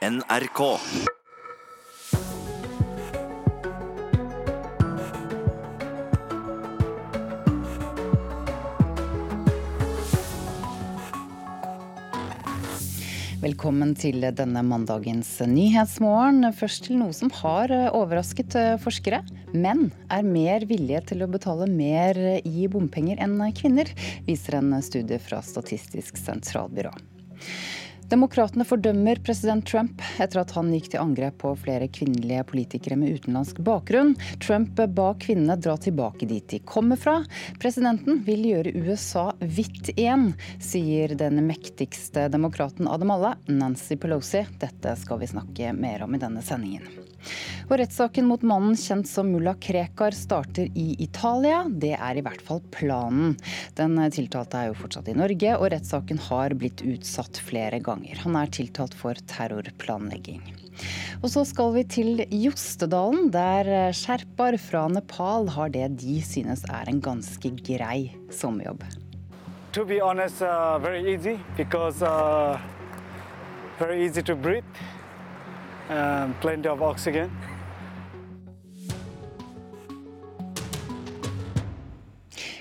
NRK. Velkommen til denne mandagens Nyhetsmorgen. Først til noe som har overrasket forskere. Menn er mer villige til å betale mer i bompenger enn kvinner, viser en studie fra Statistisk sentralbyrå. Demokratene fordømmer president Trump etter at han gikk til angrep på flere kvinnelige politikere med utenlandsk bakgrunn. Trump ba kvinnene dra tilbake dit de kommer fra. Presidenten vil gjøre USA hvitt igjen, sier den mektigste demokraten av dem alle, Nancy Pelosi. Dette skal vi snakke mer om i denne sendingen. Og Rettssaken mot mannen kjent som mulla Krekar starter i Italia. Det er i hvert fall planen. Den tiltalte er jo fortsatt i Norge, og rettssaken har blitt utsatt flere ganger. Han er tiltalt for terrorplanlegging. Og så skal vi til Jostedalen, der sherpaer fra Nepal har det de synes er en ganske grei sommerjobb. To be honest, uh, very easy because uh, very easy to breathe. Plenty of oxygen.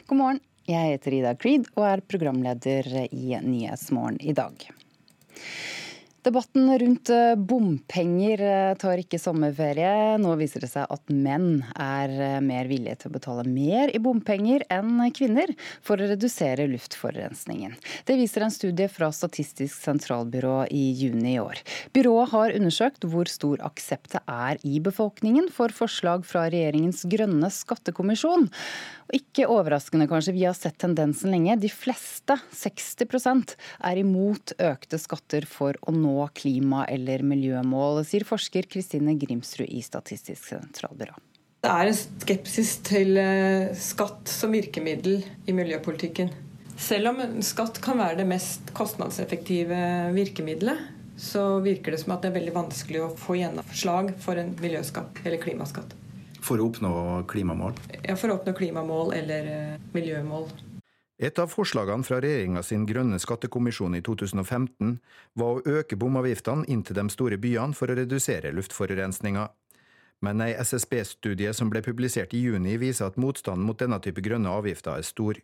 God morgen, jeg heter Ida Creed og er programleder i Nyhetsmorgen i dag. Debatten rundt eh, bompenger eh, tar ikke sommerferie. Nå viser det seg at menn er eh, mer villige til å betale mer i bompenger enn kvinner for å redusere luftforurensningen. Det viser en studie fra Statistisk sentralbyrå i juni i år. Byrået har undersøkt hvor stor aksept det er i befolkningen for forslag fra regjeringens grønne skattekommisjon. Ikke overraskende, kanskje, vi har sett tendensen lenge. De fleste, 60% er imot økte skatter for å nå klima- eller miljømål, sier forsker Kristine Grimsrud i Statistisk sentralbyrå. Det er en skepsis til eh, skatt som virkemiddel i miljøpolitikken. Selv om skatt kan være det mest kostnadseffektive virkemidlet, så virker det som at det er veldig vanskelig å få gjennomslag for en miljøskatt eller klimaskatt. For å oppnå klimamål? Ja, for å oppnå klimamål eller uh, miljømål. Et av forslagene fra regjeringa sin grønne skattekommisjon i 2015 var å øke bomavgiftene inn til de store byene for å redusere luftforurensninga. Men ei SSB-studie som ble publisert i juni, viser at motstanden mot denne type grønne avgifter er stor.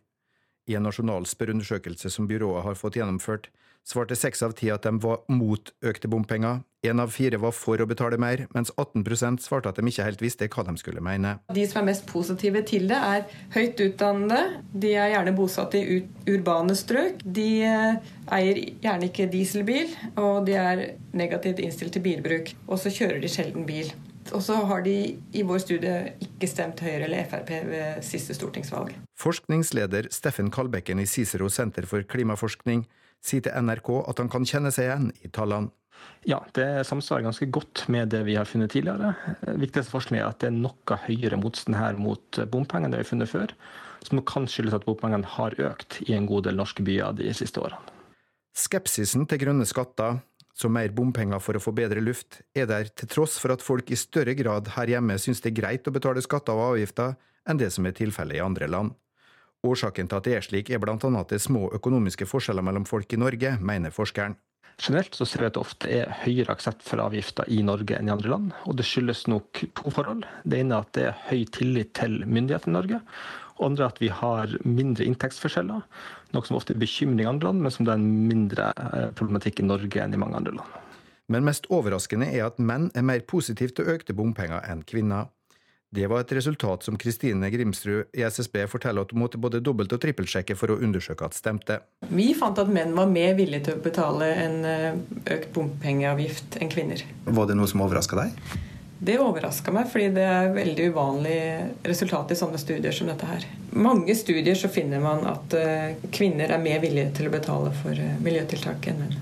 I en nasjonal spørreundersøkelse som byrået har fått gjennomført, svarte seks av ti at de var mot økte bompenger. Én av fire var for å betale mer, mens 18% svarte at de ikke helt visste hva de skulle mene. De som er mest positive til det, er høyt utdannede. De er gjerne bosatt i urbane strøk. De eh, eier gjerne ikke dieselbil, og de er negativt innstilt til bilbruk. Og så kjører de sjelden bil. Og så har de i vår studie ikke stemt Høyre eller Frp ved siste stortingsvalg. Forskningsleder Steffen Kalbekken i Cicero senter for klimaforskning sier til NRK at han kan kjenne seg igjen i tallene. Ja, det samsvarer ganske godt med det vi har funnet tidligere. Viktigste forskning er at det er noe høyere motstand her mot bompenger enn det vi har funnet før. Som kan skyldes at bompengene har økt i en god del norske byer de siste årene. Skepsisen til grønne skatter, som mer bompenger for å få bedre luft, er der til tross for at folk i større grad her hjemme syns det er greit å betale skatter og avgifter enn det som er tilfellet i andre land. Årsaken til at det er slik, er annet at det er små økonomiske forskjeller mellom folk i Norge, mener forskeren. Generelt så ser vi at det ofte er høyere aksept for avgifter i Norge enn i andre land. og Det skyldes nok to forhold. Det ene er at det er høy tillit til myndighetene i Norge. Og andre er at vi har mindre inntektsforskjeller, noe som ofte er bekymring i andre land, men som det er en mindre eh, problematikk i Norge enn i mange andre land. Men mest overraskende er at menn er mer positive til økte bompenger enn kvinner. Det var et resultat som Kristine Grimsrud i SSB forteller at hun måtte både dobbelt- og trippelsjekke for å undersøke at stemte. Vi fant at menn var mer villige til å betale en eh, økt bompengeavgift enn kvinner. Var det noe som overraska deg? Det overraska meg, fordi det er veldig uvanlig resultat i sånne studier som dette her. Mange studier så finner man at eh, kvinner er mer villige til å betale for eh, miljøtiltak enn menn.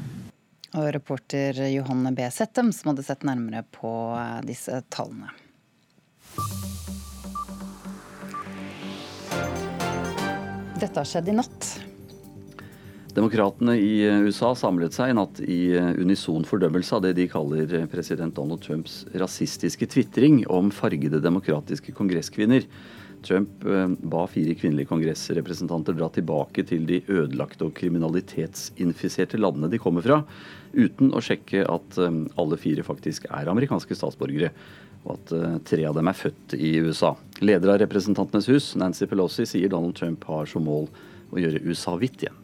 Og reporter Johanne B. Settem som hadde sett nærmere på disse tallene. Dette har skjedd i natt. Demokratene i USA samlet seg i natt i unison fordømmelse av det de kaller president Donald Trumps rasistiske tvitring om fargede demokratiske kongresskvinner Trump eh, ba fire kvinnelige kongressrepresentanter dra tilbake til de ødelagte og kriminalitetsinfiserte landene de kommer fra, uten å sjekke at eh, alle fire faktisk er amerikanske statsborgere, og at eh, tre av dem er født i USA. Leder av Representantenes hus, Nancy Pelosi, sier Donald Trump har som mål å gjøre USA hvitt igjen.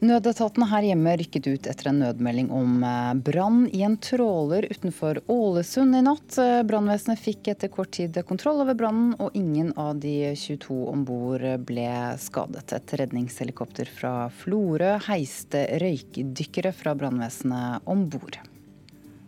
Nødetatene her hjemme rykket ut etter en nødmelding om eh, brann i en tråler utenfor Ålesund i natt. Eh, brannvesenet fikk etter kort tid kontroll over brannen, og ingen av de 22 om bord ble skadet. Et redningshelikopter fra Florø heiste røykdykkere fra brannvesenet om bord.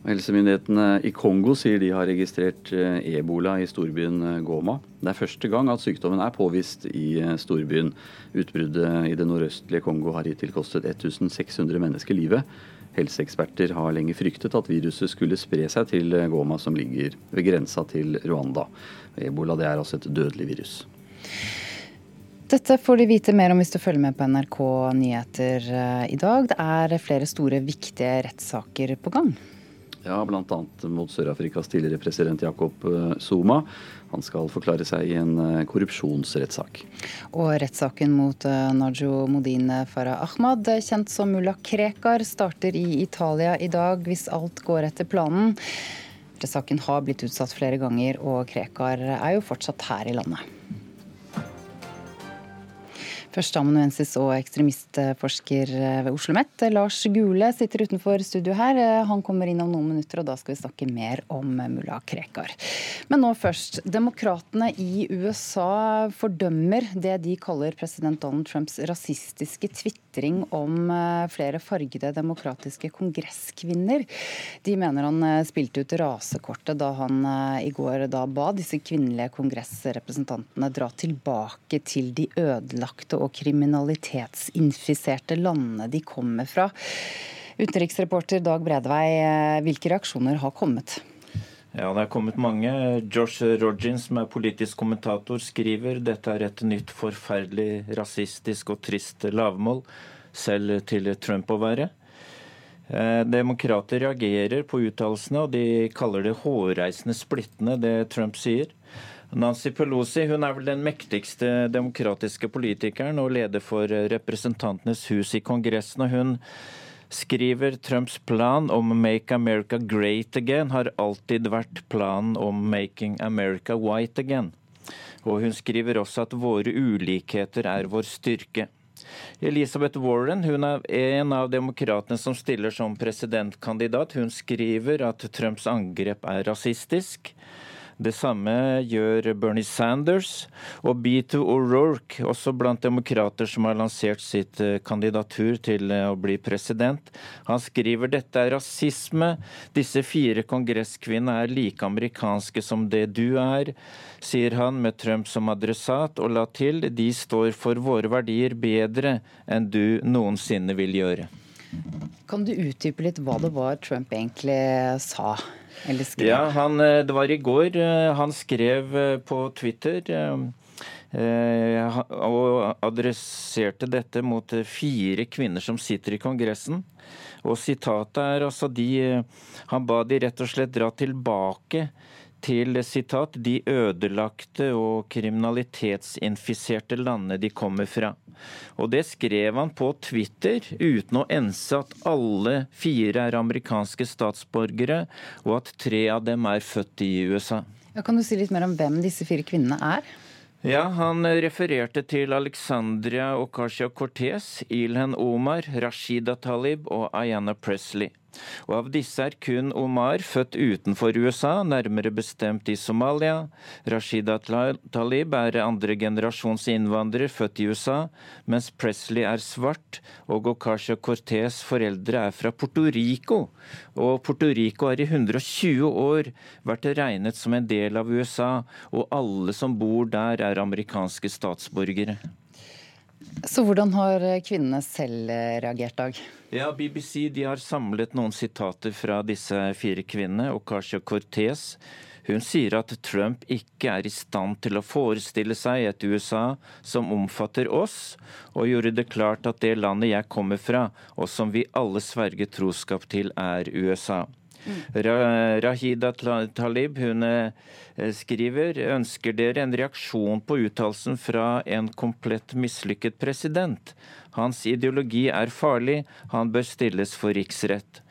Helsemyndighetene i Kongo sier de har registrert eh, ebola i storbyen eh, Goma. Det er første gang at sykdommen er påvist i eh, storbyen. Utbruddet i det nordøstlige Kongo har hittil kostet 1600 mennesker livet. Helseeksperter har lenge fryktet at viruset skulle spre seg til Goma, som ligger ved grensa til Rwanda. Ebola er altså et dødelig virus. Dette får de vite mer om hvis du følger med på NRK Nyheter i dag. Det er flere store, viktige rettssaker på gang. Ja, bl.a. mot Sør-Afrikas tidligere president Jacob eh, Zuma. Han skal forklare seg i en eh, korrupsjonsrettssak. Og rettssaken mot eh, Najo Modin Farah Ahmad, kjent som mulla Krekar, starter i Italia i dag, hvis alt går etter planen. Rettssaken har blitt utsatt flere ganger, og Krekar er jo fortsatt her i landet. Førsteamanuensis og ekstremistforsker ved Oslo OsloMet, Lars Gule, sitter utenfor studio her. Han kommer inn om noen minutter, og da skal vi snakke mer om mulla Krekar. Men nå først. Demokratene i USA fordømmer det de kaller president Donald Trumps rasistiske tvitring om eh, flere fargede demokratiske kongresskvinner. De mener han eh, spilte ut rasekortet da han eh, i går da ba disse kvinnelige kongressrepresentantene dra tilbake til de ødelagte og kriminalitetsinfiserte landene de kommer fra. Utenriksreporter Dag Bredvei, hvilke reaksjoner har kommet? Ja, det er kommet mange. Josh Rogin, som er politisk kommentator, skriver dette er et nytt forferdelig rasistisk og trist lavmål, selv til Trump å være. Eh, demokrater reagerer på uttalelsene, og de kaller det hårreisende splittende, det Trump sier. Nancy Pelosi hun er vel den mektigste demokratiske politikeren og leder for Representantenes hus i Kongressen. og Hun skriver Trumps plan om 'Make America Great Again' har alltid vært planen om 'Making America White Again'. Og hun skriver også at våre ulikheter er vår styrke. Elizabeth Warren hun er en av demokratene som stiller som presidentkandidat. Hun skriver at Trumps angrep er rasistisk. Det samme gjør Bernie Sanders og Beto O'Rourke, også blant demokrater som har lansert sitt eh, kandidatur til eh, å bli president. Han skriver dette er rasisme. Disse fire kongresskvinnene er like amerikanske som det du er, sier han med Trump som adressat, og la til de står for våre verdier bedre enn du noensinne vil gjøre. Kan du utdype litt hva det var Trump egentlig sa? Eller skrev? Ja, han, eh, Det var i går. Eh, han skrev eh, på Twitter og adresserte dette mot fire kvinner som sitter i Kongressen. Og sitatet er altså de Han ba de rett og slett dra tilbake til citat, de ødelagte og kriminalitetsinfiserte landene de kommer fra. Og det skrev han på Twitter uten å ense at alle fire er amerikanske statsborgere, og at tre av dem er født i USA. Ja, kan du si litt mer om hvem disse fire kvinnene er? Ja, Han refererte til Alexandria Ocasio-Cortez, Ilhan Omar, Rashida Talib og Ayana Presley. Og av disse er kun Omar født utenfor USA, nærmere bestemt i Somalia. Rashida Talib er andre generasjons innvandrer, født i USA, mens Presley er svart, og Okasha Cortez foreldre er fra Puerto Rico. Og Puerto Rico har i 120 år vært regnet som en del av USA, og alle som bor der er amerikanske statsborgere. Så hvordan har kvinnene selv reagert, Dag? Ja, BBC har samlet noen sitater fra disse fire kvinnene. Ocasio Cortez hun sier at Trump ikke er i stand til å forestille seg et USA som omfatter oss, og gjorde det klart at det landet jeg kommer fra, og som vi alle sverger troskap til, er USA. Rahida Talib hun skriver ønsker dere en reaksjon på uttalelsen fra en komplett mislykket president. Hans ideologi er farlig, han bør stilles for riksrett.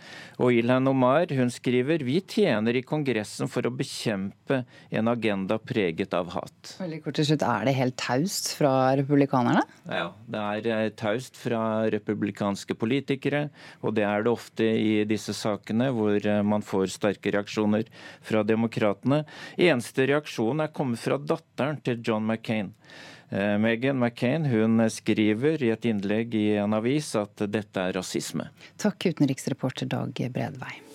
Og Ilhan Omar hun skriver vi tjener i Kongressen for å bekjempe en agenda preget av hat. Veldig kort til slutt, Er det helt taust fra republikanerne? Ja, det er eh, taust fra republikanske politikere. Og det er det ofte i disse sakene hvor eh, man får sterke reaksjoner fra demokratene. Eneste reaksjon er kommet fra datteren til John McCain. Eh, Megan McCain hun skriver i et innlegg i en avis at dette er rasisme. Takk, utenriksreporter Dag Bredvei.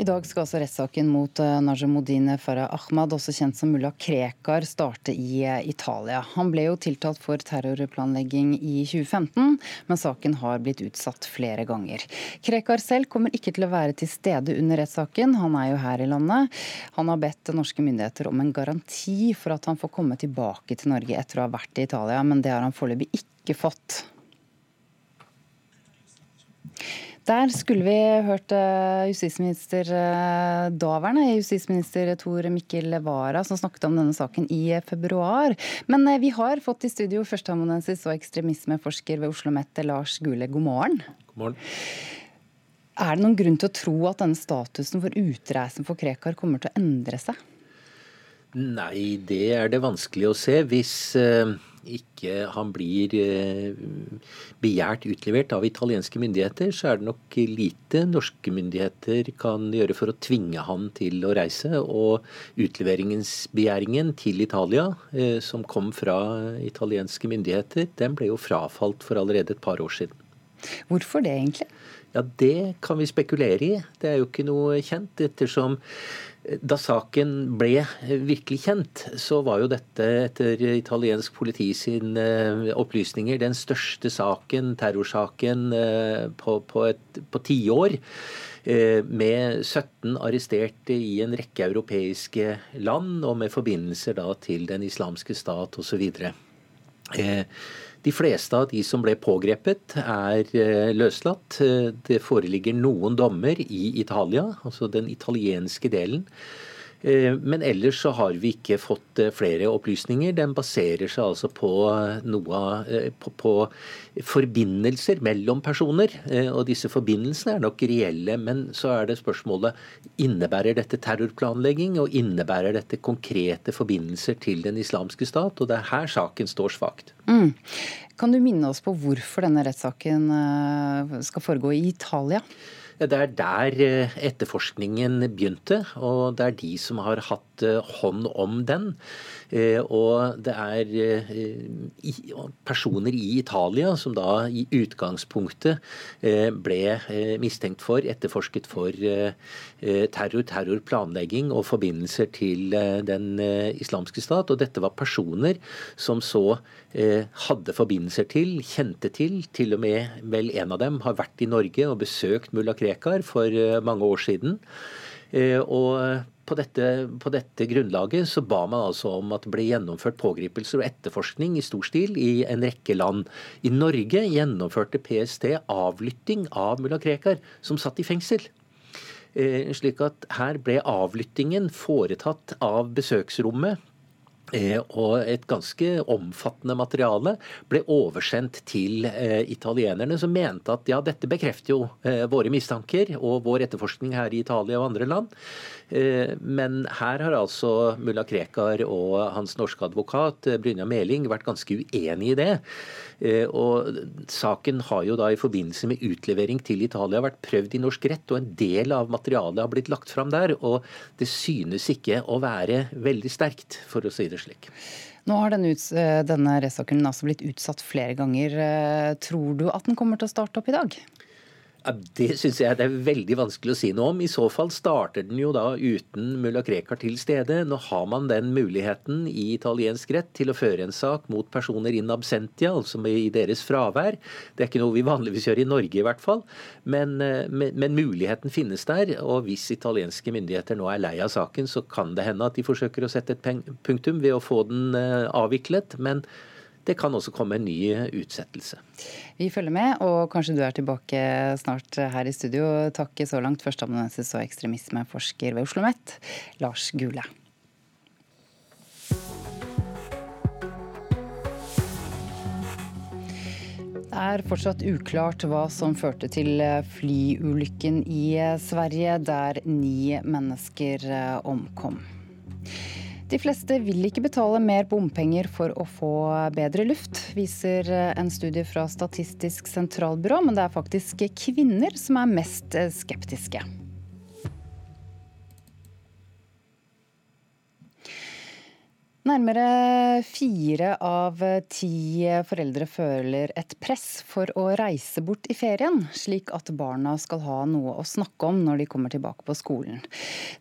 I dag skal altså rettssaken mot eh, Farah Ahmad, også kjent som mulla Krekar, starte i eh, Italia. Han ble jo tiltalt for terrorplanlegging i 2015, men saken har blitt utsatt flere ganger. Krekar selv kommer ikke til å være til stede under rettssaken, han er jo her i landet. Han har bedt norske myndigheter om en garanti for at han får komme tilbake til Norge etter å ha vært i Italia, men det har han foreløpig ikke fått. Der skulle vi hørt eh, justisminister, eh, daværende justisminister Tor Mikkel Wara som snakket om denne saken i februar. Men eh, vi har fått i studio førsteamanuensis og ekstremismeforsker ved Oslo OsloMet, Lars Gule. God morgen. God morgen. Er det noen grunn til å tro at denne statusen for utreisen for Krekar kommer til å endre seg? Nei, det er det vanskelig å se. Hvis ikke han blir eh, begjært utlevert av italienske myndigheter, så er det nok lite norske myndigheter kan gjøre for å tvinge han til å reise. Og utleveringsbegjæringen til Italia, eh, som kom fra italienske myndigheter, den ble jo frafalt for allerede et par år siden. Hvorfor det, egentlig? Ja, Det kan vi spekulere i. Det er jo ikke noe kjent. ettersom da saken ble virkelig kjent, så var jo dette etter italiensk politi sin eh, opplysninger den største saken, terrorsaken, eh, på, på, et, på tiår. Eh, med 17 arresterte i en rekke europeiske land, og med forbindelser da til Den islamske stat osv. De fleste av de som ble pågrepet, er løslatt. Det foreligger noen dommer i Italia, altså den italienske delen. Eh, men ellers så har vi ikke fått eh, flere opplysninger. Den baserer seg altså på eh, noe på, på forbindelser mellom personer. Og disse forbindelsene er nok reelle. Men så er det spørsmålet innebærer dette terrorplanlegging, og innebærer dette konkrete forbindelser til den islamske stat? Og det er her saken står svakt. Mm. Kan du minne oss på hvorfor denne rettssaken skal foregå i Italia? Det er der eh, etterforskningen begynte, og det er de som har hatt eh, hånd om den. Eh, og det er personer i Italia som da i utgangspunktet ble mistenkt for, etterforsket for terror, terrorplanlegging og forbindelser til den islamske stat. Og dette var personer som så hadde forbindelser til, kjente til, til og med vel en av dem har vært i Norge og besøkt mulla Krekar for mange år siden. Og på dette, på dette, grunnlaget så ba man altså om at det ble gjennomført pågripelser og etterforskning i stor stil i en rekke land. I Norge gjennomførte PST avlytting av mulla Krekar, som satt i fengsel. Eh, slik at her ble avlyttingen foretatt av besøksrommet og et ganske omfattende materiale ble oversendt til eh, italienerne, som mente at ja, dette bekrefter jo eh, våre mistanker og vår etterforskning her i Italia og andre land. Men her har altså mulla Krekar og hans norske advokat Brynja Meling vært ganske uenig i det. Og Saken har jo da i forbindelse med utlevering til Italia vært prøvd i norsk rett, og en del av materialet har blitt lagt fram der. Og det synes ikke å være veldig sterkt, for å si det slik. Nå har denne, eh, denne rettssaken altså blitt utsatt flere ganger. Eh, tror du at den kommer til å starte opp i dag? Det syns jeg det er veldig vanskelig å si noe om. I så fall starter den jo da uten mulla Krekar til stede. Nå har man den muligheten i italiensk rett til å føre en sak mot personer in absentia, altså i deres fravær. Det er ikke noe vi vanligvis gjør i Norge i hvert fall, men, eh, men, men muligheten finnes der. Og hvis italienske myndigheter nå er lei av saken, så kan det hende at de forsøker å sette et punktum ved å få den eh, avviklet. men det kan også komme en ny utsettelse. Vi følger med, og kanskje du er tilbake snart her i studio. Takk så langt, førsteamanuensis og ekstremismeforsker ved Oslo OsloMet, Lars Gule. Det er fortsatt uklart hva som førte til flyulykken i Sverige, der ni mennesker omkom. De fleste vil ikke betale mer bompenger for å få bedre luft, viser en studie fra Statistisk sentralbyrå, men det er faktisk kvinner som er mest skeptiske. Nærmere fire av ti foreldre føler et press for å reise bort i ferien, slik at barna skal ha noe å snakke om når de kommer tilbake på skolen.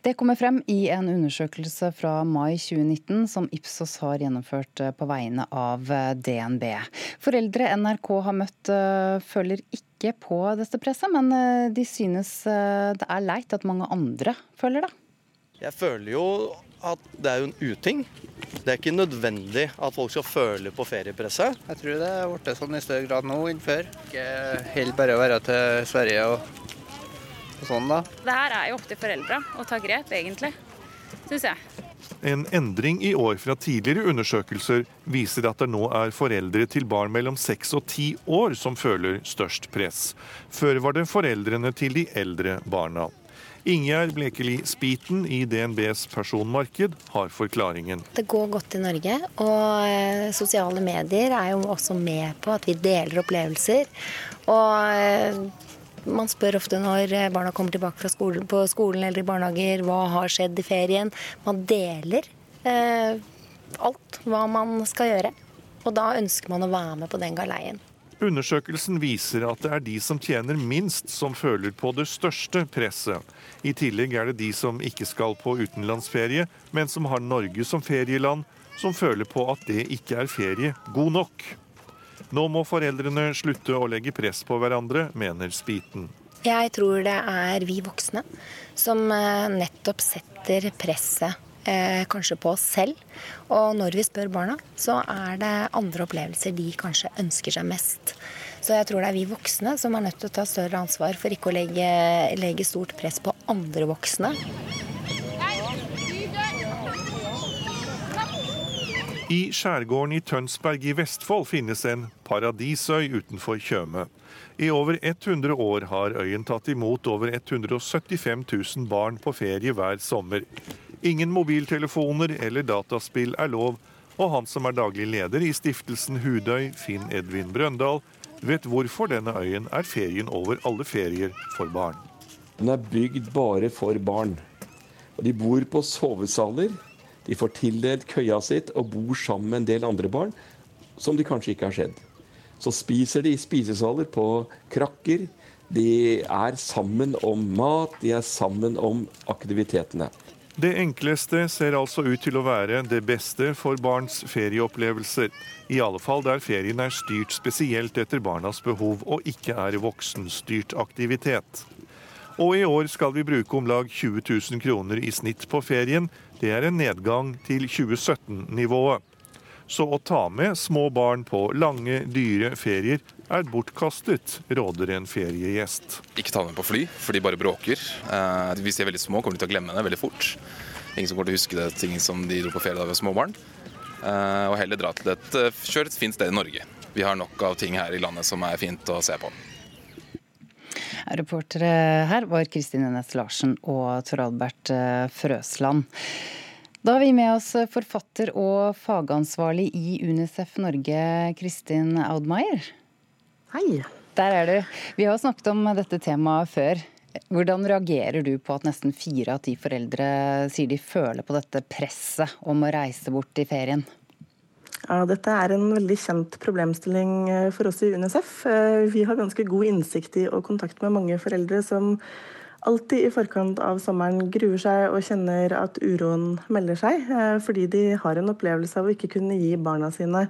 Det kommer frem i en undersøkelse fra mai 2019 som Ipsos har gjennomført på vegne av DNB. Foreldre NRK har møtt føler ikke på dette presset, men de synes det er leit at mange andre føler det. Jeg føler jo at det er jo en uting. Det er ikke nødvendig at folk skal føle på feriepresset. Jeg tror det er blitt sånn i større grad nå enn før. Ikke helt bare å være til Sverige og, og sånn, da. Det her er jo opp til foreldra å ta grep, egentlig. Syns jeg. En endring i år fra tidligere undersøkelser viser at det nå er foreldre til barn mellom seks og ti år som føler størst press. Før var det foreldrene til de eldre barna. Ingjerd Blekeli Spiten i DNBs personmarked har forklaringen. Det går godt i Norge, og eh, sosiale medier er jo også med på at vi deler opplevelser. Og eh, man spør ofte når barna kommer tilbake skolen, på skolen eller i barnehager hva har skjedd i ferien. Man deler eh, alt hva man skal gjøre. Og da ønsker man å være med på den galeien. Undersøkelsen viser at det er de som tjener minst som føler på det største presset. I tillegg er det de som ikke skal på utenlandsferie, men som har Norge som ferieland, som føler på at det ikke er ferie god nok. Nå må foreldrene slutte å legge press på hverandre, mener Spiten. Jeg tror det er vi voksne som eh, nettopp setter presset eh, kanskje på oss selv. Og når vi spør barna, så er det andre opplevelser de kanskje ønsker seg mest. Så jeg tror det er vi voksne som er nødt til å ta større ansvar for ikke å legge, legge stort press på andre voksne. I skjærgården i Tønsberg i Vestfold finnes en paradisøy utenfor Tjøme. I over 100 år har øyen tatt imot over 175 000 barn på ferie hver sommer. Ingen mobiltelefoner eller dataspill er lov, og han som er daglig leder i stiftelsen Hudøy, Finn Edvin Brøndal, vet hvorfor denne øyen er ferien over alle ferier for barn. Den er bygd bare for barn. De bor på sovesaler. De får tildelt køya sitt og bor sammen med en del andre barn som de kanskje ikke har sett. Så spiser de i spisesaler på krakker. De er sammen om mat, de er sammen om aktivitetene. Det enkleste ser altså ut til å være det beste for barns ferieopplevelser. I alle fall der ferien er styrt spesielt etter barnas behov og ikke er voksenstyrt aktivitet. Og i år skal vi bruke om lag 20 000 kroner i snitt på ferien. Det er en nedgang til 2017-nivået. Så å ta med små barn på lange, dyre ferier er bortkastet, råder en feriegjest. Ikke ta dem på fly, for de bare bråker. Eh, hvis de er veldig små, kommer de til å glemme det veldig fort. Ingen som kommer til å huske det ting som de dro på ferie da vi var små barn. Eh, og heller dra til et kjørt kjør et fint sted i Norge. Vi har nok av ting her i landet som er fint å se på. Reportere her var Kristine Næss Larsen og Tor Albert Frøsland. Da har vi med oss forfatter og fagansvarlig i Unicef Norge, Kristin Audmeier. Hei. Der er du. Vi har snakket om dette temaet før. Hvordan reagerer du på at nesten fire av ti foreldre sier de føler på dette presset om å reise bort i ferien? Ja, dette er en veldig kjent problemstilling for oss i UNICEF. Vi har ganske god innsikt i og kontakt med mange foreldre som alltid i forkant av sommeren gruer seg og kjenner at uroen melder seg, eh, fordi de har en opplevelse av å ikke kunne gi barna sine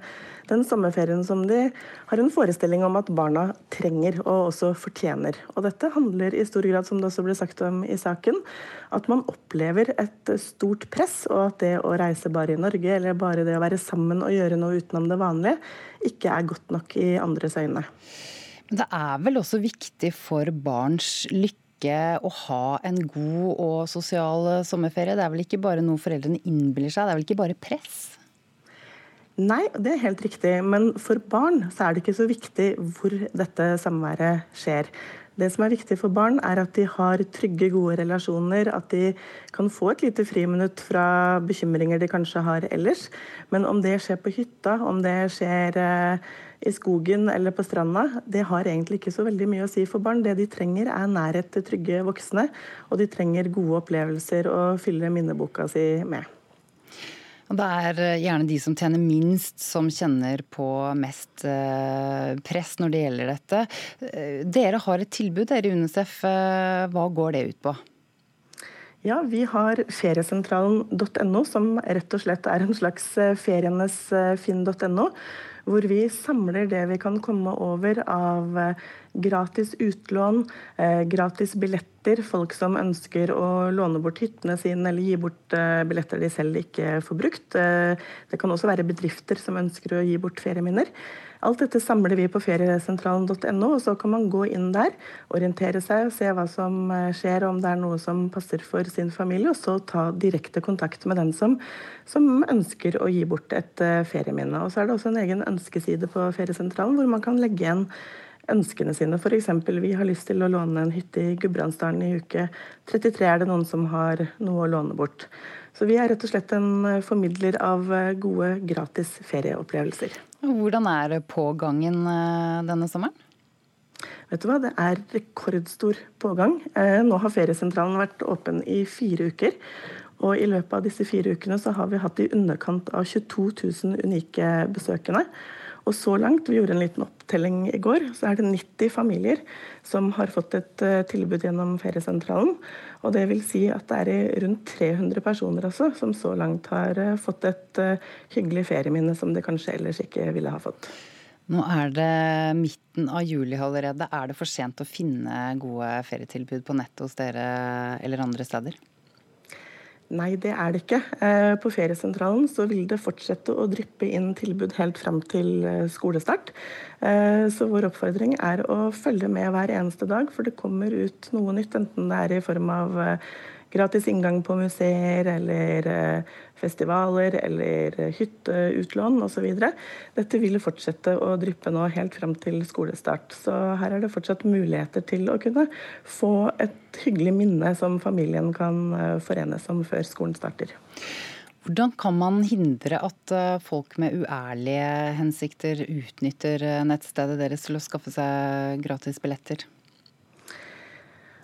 den sommerferien som de har en forestilling om at barna trenger og også fortjener. Og dette handler i stor grad, som det også ble sagt om i saken, at man opplever et stort press, og at det å reise bare i Norge, eller bare det å være sammen og gjøre noe utenom det vanlige, ikke er godt nok i andres øyne. Men det er vel også viktig for barns lykke å ha en god og sosial sommerferie? Det er vel ikke bare noe foreldrene innbiller seg, det er vel ikke bare press? Nei, det er helt riktig. Men for barn så er det ikke så viktig hvor dette samværet skjer. Det som er viktig for barn, er at de har trygge, gode relasjoner. At de kan få et lite friminutt fra bekymringer de kanskje har ellers. Men om det skjer på hytta, om det skjer eh, i skogen eller på stranda, det har egentlig ikke så veldig mye å si for barn. Det de trenger, er nærhet til trygge voksne. Og de trenger gode opplevelser å fylle minneboka si med. Det er eh, gjerne de som tjener minst som kjenner på mest eh, press når det gjelder dette. Eh, dere har et tilbud dere i UNICEF. Hva går det ut på? Ja, Vi har feriesentralen.no, som rett og slett er en slags ferienes finn.no hvor vi samler det vi kan komme over av eh, gratis utlån, eh, gratis billetter, folk som ønsker å låne bort hyttene sine eller gi bort eh, billetter de selv ikke får brukt. Det kan også være bedrifter som ønsker å gi bort ferieminner. Alt dette samler vi på feriesentralen.no, og så kan man gå inn der, orientere seg og se hva som eh, skjer, om det er noe som passer for sin familie, og så ta direkte kontakt med den som, som ønsker å gi bort et uh, ferieminne. Og så er det også en egen ønskeside på feriesentralen hvor man kan legge igjen ønskene sine. F.eks. vi har lyst til å låne en hytte i Gudbrandsdalen i uke 33. Er det noen som har noe å låne bort? Så vi er rett og slett en eh, formidler av gode gratis ferieopplevelser. Hvordan er pågangen eh, denne sommeren? Vet du hva, Det er rekordstor pågang. Eh, nå har feriesentralen vært åpen i fire uker. Og i løpet av disse fire ukene så har vi hatt i underkant av 22 000 unike besøkende. Og så langt, vi gjorde en liten opptelling i går, så er det 90 familier som har fått et uh, tilbud gjennom feriesentralen. Og det vil si at det er rundt 300 personer også som så langt har uh, fått et uh, hyggelig ferieminne som de kanskje ellers ikke ville ha fått. Nå er det midten av juli allerede. Er det for sent å finne gode ferietilbud på nettet hos dere eller andre steder? Nei, det er det ikke. Eh, på feriesentralen så vil det fortsette å dryppe inn tilbud helt fram til eh, skolestart. Eh, så vår oppfordring er å følge med hver eneste dag, for det kommer ut noe nytt. Enten det er i form av gratis inngang på museer eller festivaler eller hytteutlån osv. Dette vil fortsette å dryppe nå helt fram til skolestart. Så her er det fortsatt muligheter til å kunne få et hyggelig minne som familien kan eh, forenes om før skolen starter. Hvordan kan man hindre at eh, folk med uærlige hensikter utnytter nettstedet deres til å skaffe seg gratis billetter?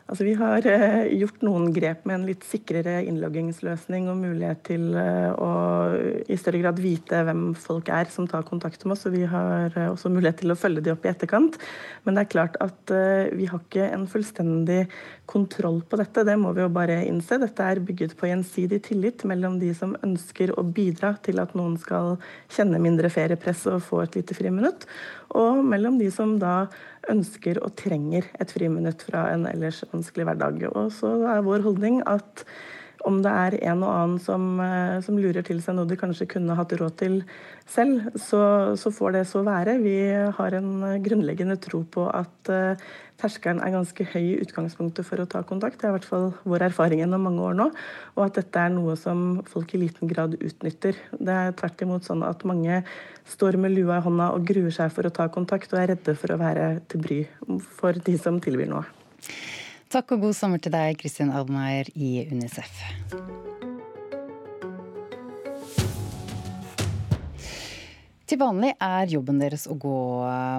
Altså, vi har eh, gjort noen grep med en litt sikrere innloggingsløsning og mulighet til eh, å i større grad vite hvem folk er som tar kontakt med oss. Og vi har eh, også mulighet til å følge de opp i etterkant. Men det er klart at vi har ikke en fullstendig kontroll på dette. Det må vi jo bare innse. Dette er bygget på gjensidig tillit mellom de som ønsker å bidra til at noen skal kjenne mindre feriepress og få et lite friminutt, og mellom de som da ønsker og trenger et friminutt fra en ellers vanskelig hverdag. Og så er vår holdning at om det er en og annen som, eh, som, lurer til seg noe de kanskje kunne hatt råd til selv, så, så, får det så være. Vi har en grunnleggende tro på at uh, terskelen er ganske høy i utgangspunktet for å ta kontakt. Det er i hvert fall vår erfaring gjennom mange år nå. Og at dette er noe som folk i liten grad utnytter. Det er tvert imot sånn at mange står med lua i hånda og gruer seg for å ta kontakt, og er redde for å være til bry for de som tilbyr noe. Takk og god sommer til deg, Kristin Almeier i Unicef. Til vanlig er jobben deres å gå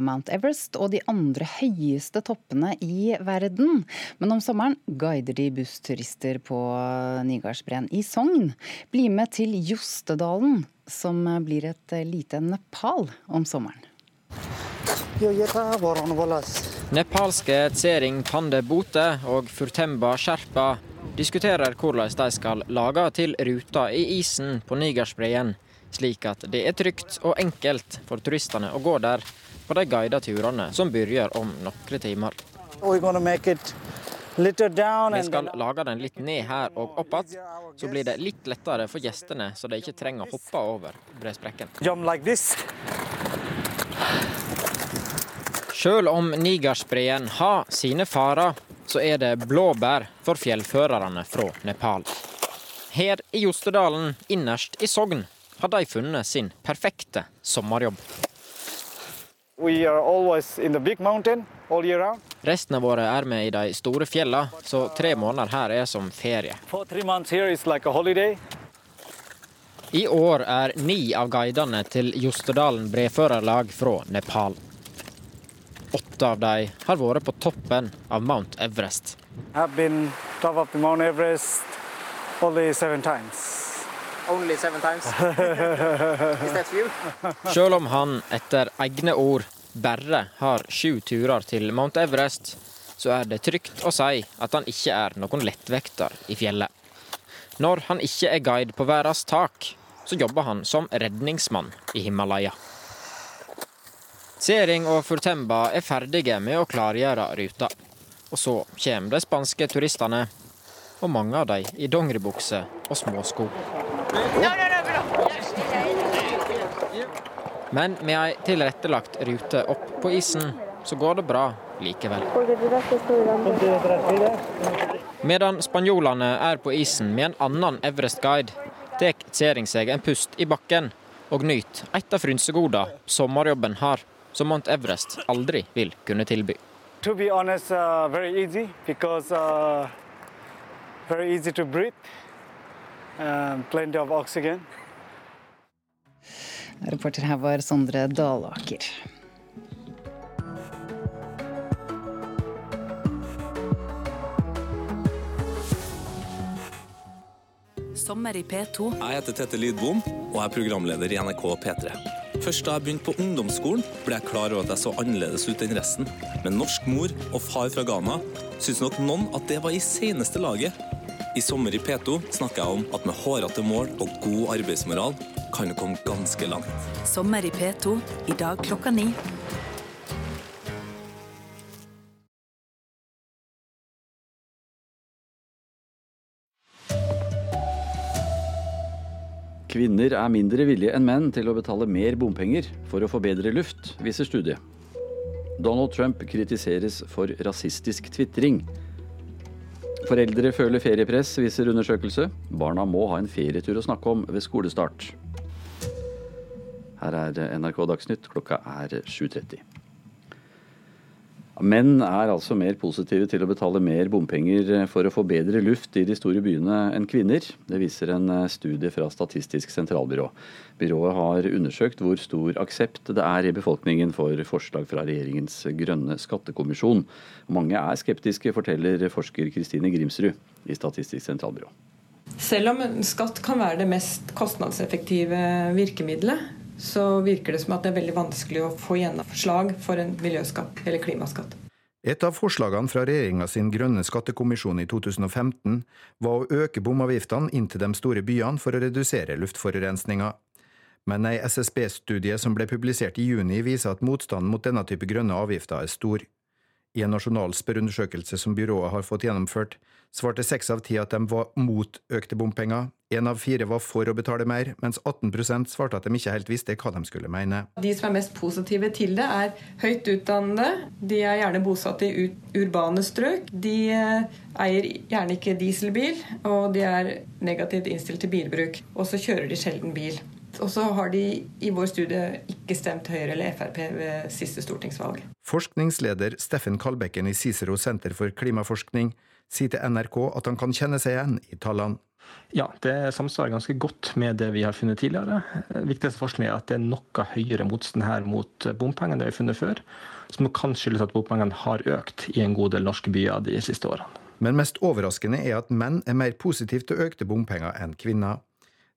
Mount Everest og de andre høyeste toppene i verden. Men om sommeren guider de bussturister på Nygardsbreen i Sogn. Bli med til Jostedalen, som blir et lite Nepal om sommeren. Nepalske Tsering Pande Bote og Furtemba Sherpa diskuterer hvordan de skal lage til ruta i isen på Nigersbreen, slik at det er trygt og enkelt for turistene å gå der på de guidede turene som begynner om noen timer. Vi skal lage den litt ned her og opp igjen, så blir det litt lettere for gjestene, så de ikke trenger å hoppe over bresprekken. Sjøl om Nigersbreen har sine farer, så er det blåbær for fjellførerne fra Nepal. Her i Jostedalen, innerst i Sogn, har de funnet sin perfekte sommerjobb. Resten av året er vi i de store fjellene, så tre måneder her er som ferie. I år er ni av guidene til Jostedalen breførerlag fra Nepal. Åtte av dem har vært på toppen av Mount Everest. Mount Everest only seven times. Only seven times? Is that few? Selv om han etter egne ord bare har sju turer til Mount Everest, så er det trygt å si at han ikke er noen lettvekter i fjellet. Når han ikke er guide på verdens tak, så jobber han som redningsmann i Himalaya. Sering og Furtemba er ferdige med å klargjøre ruta. Og så kommer de spanske turistene, og mange av dem i dongeribukse og småsko. Men med ei tilrettelagt rute opp på isen, så går det bra likevel. Medan spanjolene er på isen med en annen Everest-guide, tar Tsering seg en pust i bakken og nyter et av frynsegodene sommerjobben har, som Mount Everest aldri vil kunne tilby. To be honest, uh, very easy because uh, very easy to breathe, um, plenty of oxygen. Reporter her var Sondre Dalaker. Sommer i P2. Jeg heter Tete Lidbom og er programleder i NRK P3. Først da jeg begynte på ungdomsskolen, ble jeg klar over at jeg så annerledes ut enn resten. Med norsk mor og far fra Ghana syntes nok noen at det var i seneste laget. I Sommer i P2 snakker jeg om at med hårete mål og god arbeidsmoral kan du komme ganske langt. Sommer i P2 i dag klokka ni. Kvinner er mindre villige enn menn til å betale mer bompenger for å få bedre luft, viser studiet. Donald Trump kritiseres for rasistisk tvitring. Foreldre føler feriepress, viser undersøkelse. Barna må ha en ferietur å snakke om ved skolestart. Her er NRK Dagsnytt, klokka er 7.30. Menn er altså mer positive til å betale mer bompenger for å få bedre luft i de store byene enn kvinner. Det viser en studie fra Statistisk sentralbyrå. Byrået har undersøkt hvor stor aksept det er i befolkningen for forslag fra regjeringens grønne skattekommisjon. Mange er skeptiske, forteller forsker Kristine Grimsrud i Statistisk sentralbyrå. Selv om skatt kan være det mest kostnadseffektive virkemidlet, så virker det som at det er veldig vanskelig å få gjennomslag for en miljøskatt eller klimaskatt. Et av forslagene fra regjeringa sin grønne skattekommisjon i 2015 var å øke bomavgiftene inn til de store byene for å redusere luftforurensninga. Men ei SSB-studie som ble publisert i juni, viser at motstanden mot denne type grønne avgifter er stor. I en nasjonal spørreundersøkelse som byrået har fått gjennomført, svarte seks av ti at de var mot økte bompenger. Én av fire var for å betale mer, mens 18 svarte at de ikke helt visste hva de skulle mene. De som er mest positive til det, er høyt utdannede. De er gjerne bosatt i urbane strøk. De eh, eier gjerne ikke dieselbil, og de er negativt innstilt til bilbruk. Og så kjører de sjelden bil. Og så har de i vår studie ikke stemt Høyre eller Frp ved siste stortingsvalg. Forskningsleder Steffen Kalbekken i Cicero senter for klimaforskning sier til NRK at han kan kjenne seg igjen i tallene. Ja, det samsvarer ganske godt med det vi har funnet tidligere. Viktigste forskning er at det er noe høyere motstand her mot bompenger enn det vi har funnet før. Som kan skyldes at bompengene har økt i en god del norske byer de siste årene. Men mest overraskende er at menn er mer positive til økte bompenger enn kvinner.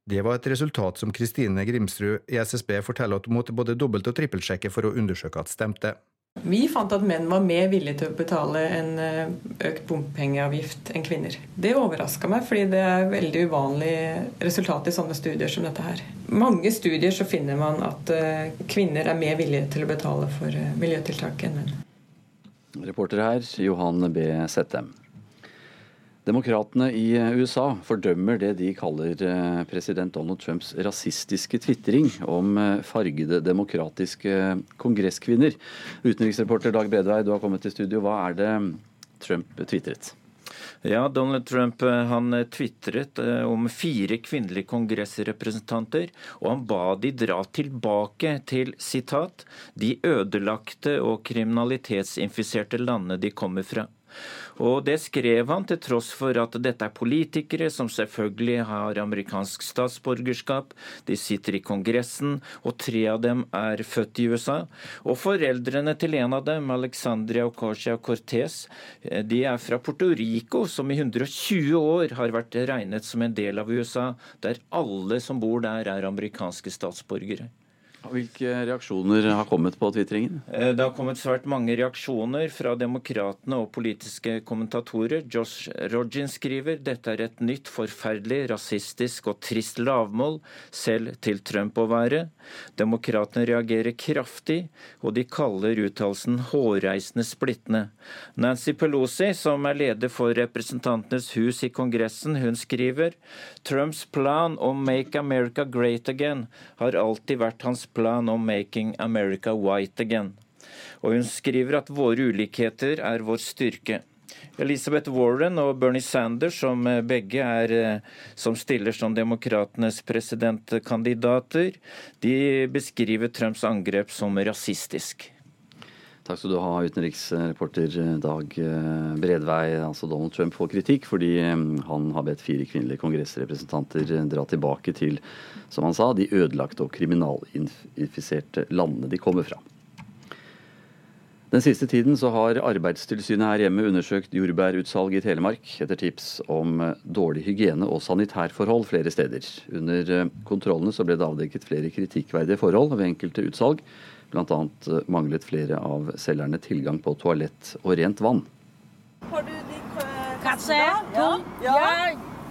Det var et resultat som Kristine Grimsrud i SSB forteller at hun måtte både dobbelt- og trippelsjekke for å undersøke at stemte. Vi fant at menn var mer villige til å betale en eh, økt bompengeavgift enn kvinner. Det overraska meg, fordi det er veldig uvanlig resultat i sånne studier som dette her. Mange studier så finner man at eh, kvinner er mer villige til å betale for eh, miljøtiltak enn menn. Reporter her, Johan B. Settem. Demokratene i USA fordømmer det de kaller eh, president Donald Trumps rasistiske tvitring om eh, fargede demokratiske kongresskvinner. Utenriksreporter Dag Bredvei, du har kommet til studio. Hva er det Trump tvitret? Ja, Donald Trump eh, han tvitret om fire kvinnelige kongressrepresentanter, og han ba de dra tilbake til sitat, de ødelagte og kriminalitetsinfiserte landene de kommer fra. Og det skrev han til tross for at dette er politikere som selvfølgelig har amerikansk statsborgerskap. De sitter i Kongressen, og tre av dem er født i USA. Og foreldrene til en av dem, Alexandria Ocasia Cortez, eh, de er fra Puerto Rico, som i 120 år har vært regnet som en del av USA, der alle som bor der, er amerikanske statsborgere. Hvilke reaksjoner har kommet på tvitringen? Eh, det har kommet svært mange reaksjoner fra demokratene og politiske kommentatorer. Josh Rogin skriver dette er et nytt, forferdelig, rasistisk og trist lavmål, selv til Trump å være. Demokratene reagerer kraftig, og de kaller uttalelsen hårreisende splittende. Nancy Pelosi, som er leder for Representantenes hus i Kongressen, hun skriver Trumps plan om Make America Great Again har alltid vært hans plan om 'Making America White Again'. Og hun skriver at våre ulikheter er vår styrke. Elizabeth Warren og Bernie Sanders, som begge er eh, som stiller som demokratenes presidentkandidater, de beskriver Trumps angrep som rasistisk. Takk skal du ha, utenriksreporter Dag eh, Bredvei. Altså Donald Trump får kritikk fordi eh, han har bedt fire kvinnelige kongressrepresentanter dra tilbake til, som han sa, de ødelagte og kriminalinfiserte landene de kommer fra. Den siste tiden så har Arbeidstilsynet her hjemme undersøkt jordbærutsalg i Telemark etter tips om eh, dårlig hygiene og sanitærforhold flere steder. Under kontrollene så ble det avdekket flere kritikkverdige forhold ved enkelte utsalg. Bl.a. manglet flere av selgerne tilgang på toalett og rent vann. Har du de kasse? Ja. ja.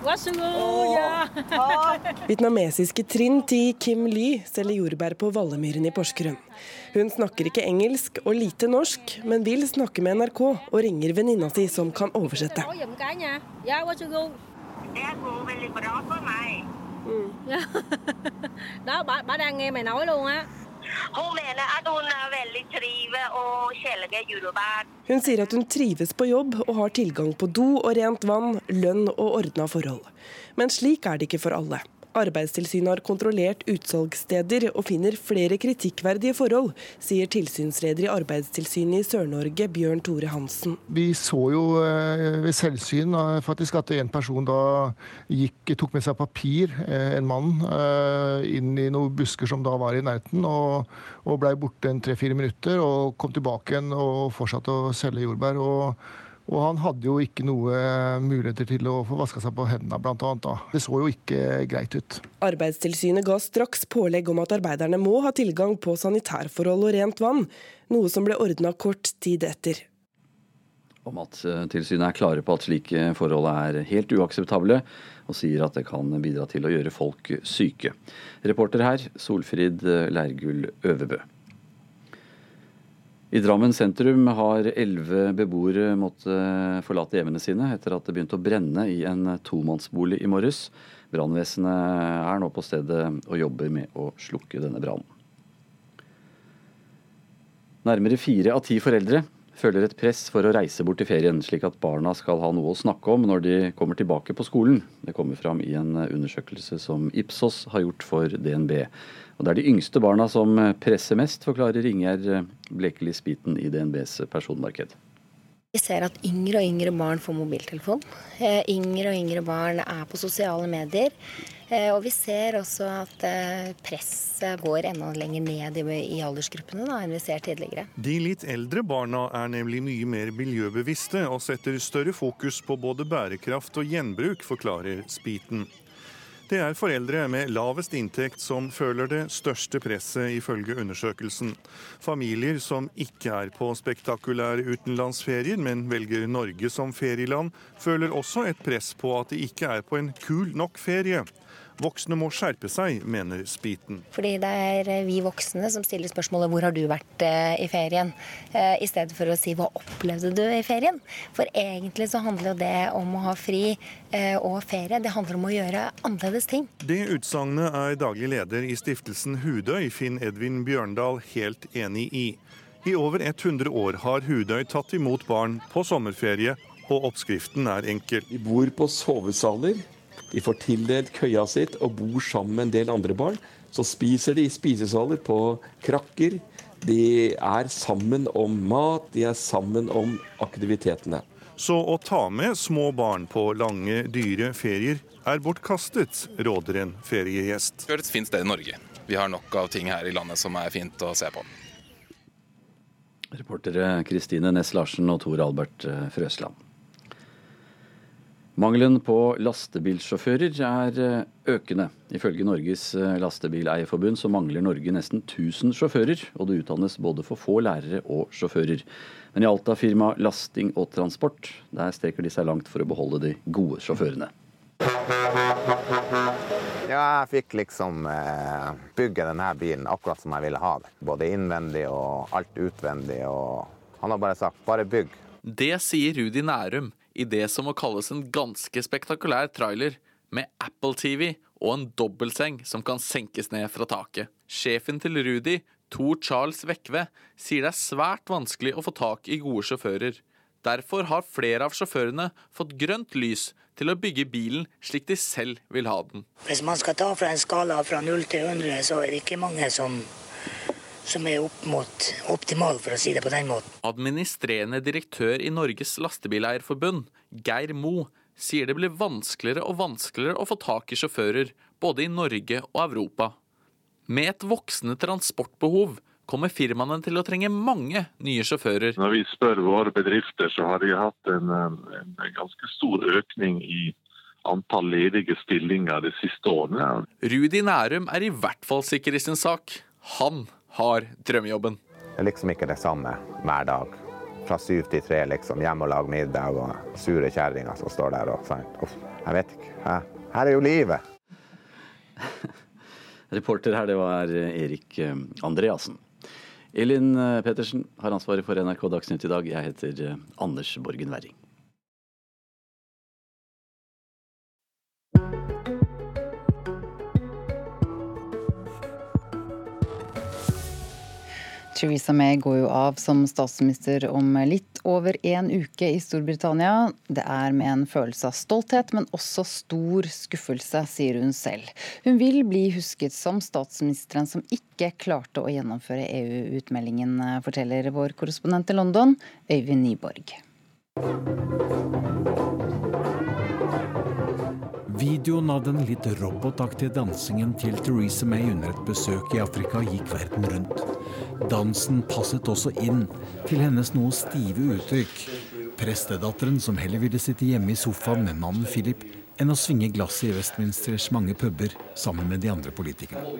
hva så god! Vietnamesiske Trinn Ti Kim Ly selger jordbær på Vallemyren i Porsgrunn. Hun snakker ikke engelsk og lite norsk, men vil snakke med NRK og ringer venninna si som kan oversette. Det går veldig bra for meg. Mm. Ja. da, bare, đang Hun mener at hun er veldig trives og kjeler jordbær. Hun sier at hun trives på jobb og har tilgang på do og rent vann, lønn og ordna forhold. Men slik er det ikke for alle. Arbeidstilsynet har kontrollert utsalgssteder og finner flere kritikkverdige forhold, sier tilsynsleder i Arbeidstilsynet i Sør-Norge, Bjørn Tore Hansen. Vi så jo eh, ved selvsyn eh, faktisk at en person da gikk, tok med seg papir, eh, en mann, inn i noen busker som da var i nærheten, og, og blei borte en tre-fire minutter. Og kom tilbake igjen og fortsatte å selge jordbær. og og han hadde jo ikke noe muligheter til å få vaska seg på hendene, bl.a. Det så jo ikke greit ut. Arbeidstilsynet ga straks pålegg om at arbeiderne må ha tilgang på sanitærforhold og rent vann, noe som ble ordna kort tid etter. Og at eh, er klare på at slike forhold er helt uakseptable, og sier at det kan bidra til å gjøre folk syke. Reporter her, Solfrid Leirgull Øverbø. I Drammen sentrum har elleve beboere måttet forlate hjemmene sine etter at det begynte å brenne i en tomannsbolig i morges. Brannvesenet er nå på stedet og jobber med å slukke denne brannen. Nærmere fire av ti foreldre føler et press for å reise bort til ferien, slik at barna skal ha noe å snakke om når de kommer tilbake på skolen. Det kommer fram i en undersøkelse som Ipsos har gjort for DNB. Og Det er de yngste barna som presser mest, forklarer Ingjerd Blekeli Spiten i DNBs personmarked. Vi ser at yngre og yngre barn får mobiltelefon. Eh, yngre og yngre barn er på sosiale medier. Eh, og vi ser også at eh, presset går enda lenger ned i aldersgruppene da, enn vi ser tidligere. De litt eldre barna er nemlig mye mer miljøbevisste og setter større fokus på både bærekraft og gjenbruk, forklarer Spiten. Det er foreldre med lavest inntekt som føler det største presset, ifølge undersøkelsen. Familier som ikke er på spektakulære utenlandsferier, men velger Norge som ferieland, føler også et press på at de ikke er på en kul nok ferie. Voksne må skjerpe seg, mener Spiten. Fordi det er eh, vi voksne som stiller spørsmålet 'hvor har du vært eh, i ferien?' Eh, i stedet for å si 'hva opplevde du i ferien?' For egentlig så handler jo det om å ha fri og ferie. Det handler om å gjøre annerledes ting. Det utsagnet er daglig leder i stiftelsen Hudøy, Finn Edvin Bjørndal, helt enig i. I over 100 år har Hudøy tatt imot barn på sommerferie, og oppskriften er enkel. Vi bor på sovesaler de får tildelt køya sitt og bor sammen med en del andre barn. Så spiser de i spisesaler på krakker. De er sammen om mat, de er sammen om aktivitetene. Så å ta med små barn på lange, dyre ferier er bortkastet, råder en feriegjest. Det er et fint sted i Norge. Vi har nok av ting her i landet som er fint å se på. Reportere Kristine Næss Larsen og Tor Albert Frøsland. Mangelen på lastebilsjåfører er eh, økende. Ifølge Norges eh, lastebileierforbund så mangler Norge nesten 1000 sjåfører, og det utdannes både for få lærere og sjåfører. Men i Alta-firmaet Lasting og Transport, der strekker de seg langt for å beholde de gode sjåførene. Ja, jeg fikk liksom eh, bygge denne bilen akkurat som jeg ville ha den. Både innvendig og alt utvendig. og Han har bare sagt 'bare bygg'. Det sier Rudi Nærum i det som må kalles en ganske spektakulær trailer med Apple TV og en dobbeltseng som kan senkes ned fra taket. Sjefen til Rudi, Tor Charles Vekve, sier det er svært vanskelig å få tak i gode sjåfører. Derfor har flere av sjåførene fått grønt lys til å bygge bilen slik de selv vil ha den. Hvis man skal ta fra en skala fra 0 til 100, så er det ikke mange som som er opp mot optimal, for å si det på den måten. Administrerende direktør i Norges Lastebileierforbund, Geir Mo, sier det blir vanskeligere og vanskeligere å få tak i sjåfører, både i Norge og Europa. Med et voksende transportbehov kommer firmaene til å trenge mange nye sjåfører. Når vi spør våre bedrifter, så har de hatt en, en ganske stor økning i antall ledige stillinger de siste årene. Rudi Nærum er i hvert fall sikker i sin sak. Han har drømmejobben. Det er liksom ikke det samme hver dag. Fra syv til tre, liksom. Hjemme og lage middag og sure kjerringer som står der og Uff, jeg vet ikke. Her, her er jo livet. Reporter her, det var Erik eh, Andreassen. Elin Petersen har ansvaret for NRK Dagsnytt i dag. Jeg heter eh, Anders Borgen Werring. Theresa May går jo av som statsminister om litt over en uke i Storbritannia. Det er med en følelse av stolthet, men også stor skuffelse, sier hun selv. Hun vil bli husket som statsministeren som ikke klarte å gjennomføre EU-utmeldingen, forteller vår korrespondent i London, Øyvind Nyborg. Videoen av den litt robotaktige dansingen til Theresa May under et besøk i Afrika gikk verden rundt. Dansen passet også inn til hennes noe stive uttrykk. Prestedatteren som heller ville sitte hjemme i sofaen med mannen Philip enn å svinge glasset i Westminsters mange puber sammen med de andre politikerne. Uh.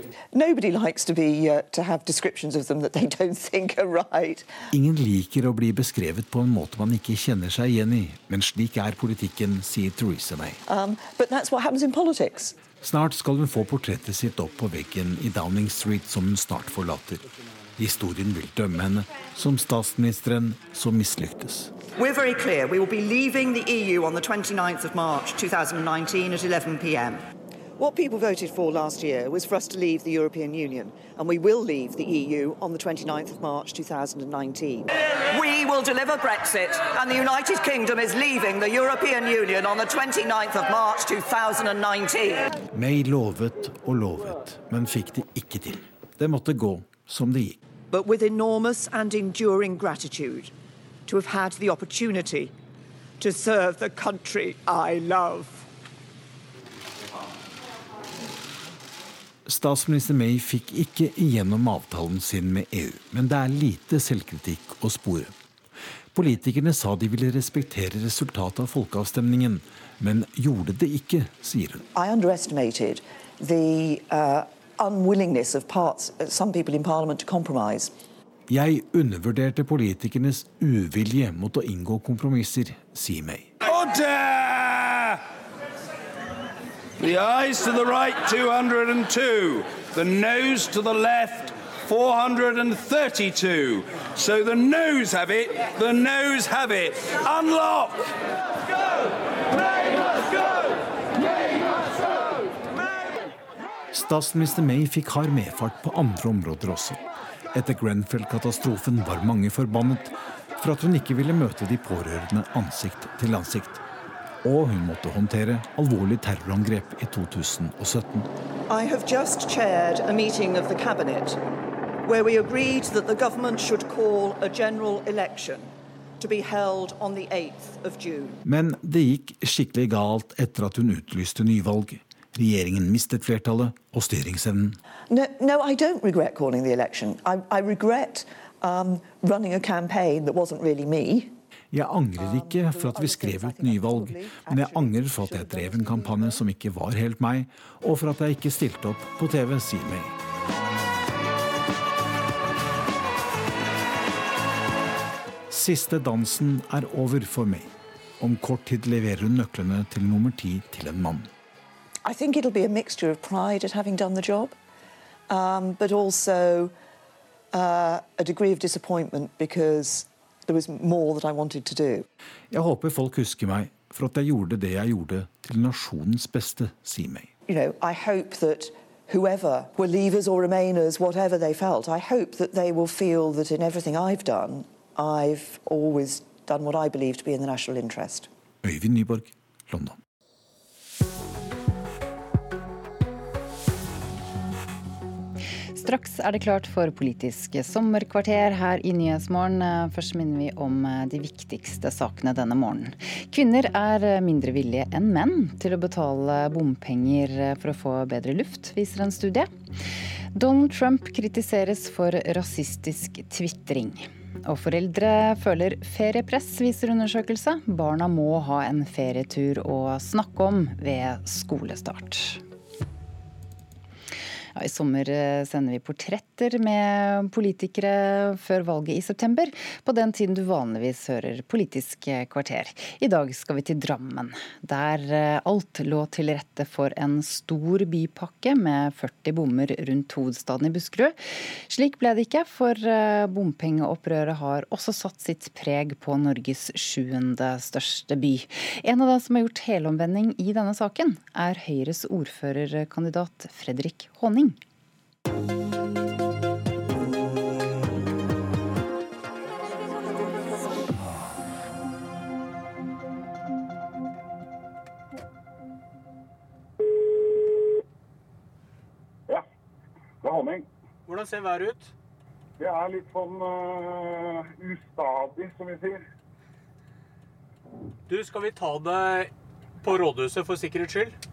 Ingen liker å bli beskrevet på en måte man ikke kjenner seg igjen i, men slik er politikken, sier Theresa May. Um, snart skal hun få portrettet sitt opp på veggen i Downing Street, som hun snart forlater. Historien vil dømme henne som statsministeren som mislyktes. We're very clear. We will be leaving the EU on the 29th of March 2019 at 11 p.m. What people voted for last year was for us to leave the European Union, and we will leave the EU on the 29th of March 2019. We will deliver Brexit, and the United Kingdom is leaving the European Union on the 29th of March 2019. May lovet og lovet, men fikk det ikke til. Det måtte gå som det gikk. But with enormous and enduring gratitude to have had the opportunity to serve the country I love. Statsminister May fikk ikke igjennom avtalen sin med EU, men det er lite selvkritikk å spore. Politikerne sa de ville respektere resultatet av folkeavstemningen, men gjorde det ikke, sier hun. Uh, unwillingness of parts, uh, some people in Parliament to compromise. Jeg undervurderte politikernes uvilje mot å inngå kompromisser, sier May. Order! The eyes to the right 202, the nose to the left 432. So the nose have it, the nose have it. Unlock! Statsminister May fikk hard medfart på andre områder også. Etter Grenfell-katastrofen var mange forbannet for at hun ikke ville møte de pårørende ansikt til ansikt. Og hun måtte håndtere alvorlig terrorangrep i 2017. I have just chaired a meeting of the cabinet where we agreed that the government should call a general election to be held on the 8th of June. Men det gikk skikkelig galt etter at hun utlyste nyvalg. Regjeringen mistet flertallet og styringsevnen. No, no, I don't regret calling the election. I, I regret um, running a campaign that wasn't really me. Jeg angrer ikke for at vi skrev ut nyvalg, men jeg angrer for at jeg drev en kampanje som ikke var helt meg, og for at jeg ikke stilte opp på TV, sier May. Siste dansen er over for May. Om kort tid leverer hun nøklene til nummer ti til en mann. I think it'll be a mixture of pride at having done the job, um, but also uh, a degree of disappointment because there was more that I wanted to do. Jeg håper folk husker meg for at jeg gjorde det jeg gjorde til nasjonens beste, sier May. You know, I hope that whoever were leavers or remainers, whatever they felt, I hope that they will feel that in everything I've done, I've always done what I believe to be in the national interest. Øyvind Nyborg, London. Straks er det klart for Politisk sommerkvarter her i Nyhetsmorgen. Først minner vi om de viktigste sakene denne morgenen. Kvinner er mindre villige enn menn til å betale bompenger for å få bedre luft, viser en studie. Donald Trump kritiseres for rasistisk tvitring. Og foreldre føler feriepress, viser undersøkelse. Barna må ha en ferietur å snakke om ved skolestart. Ja, I sommer eh, sender vi portretter med politikere før valget i september. På den tiden du vanligvis hører Politisk kvarter. I dag skal vi til Drammen, der eh, alt lå til rette for en stor bypakke med 40 bommer rundt hovedstaden i Buskerud. Slik ble det ikke, for eh, bompengeopprøret har også satt sitt preg på Norges sjuende største by. En av dem som har gjort helomvending i denne saken, er Høyres ordførerkandidat Fredrik Håning. Ja, det er honning. Hvordan ser været ut? Det er litt sånn uh, ustadig, som vi sier. Du, skal vi ta det på rådhuset for sikkerhets skyld?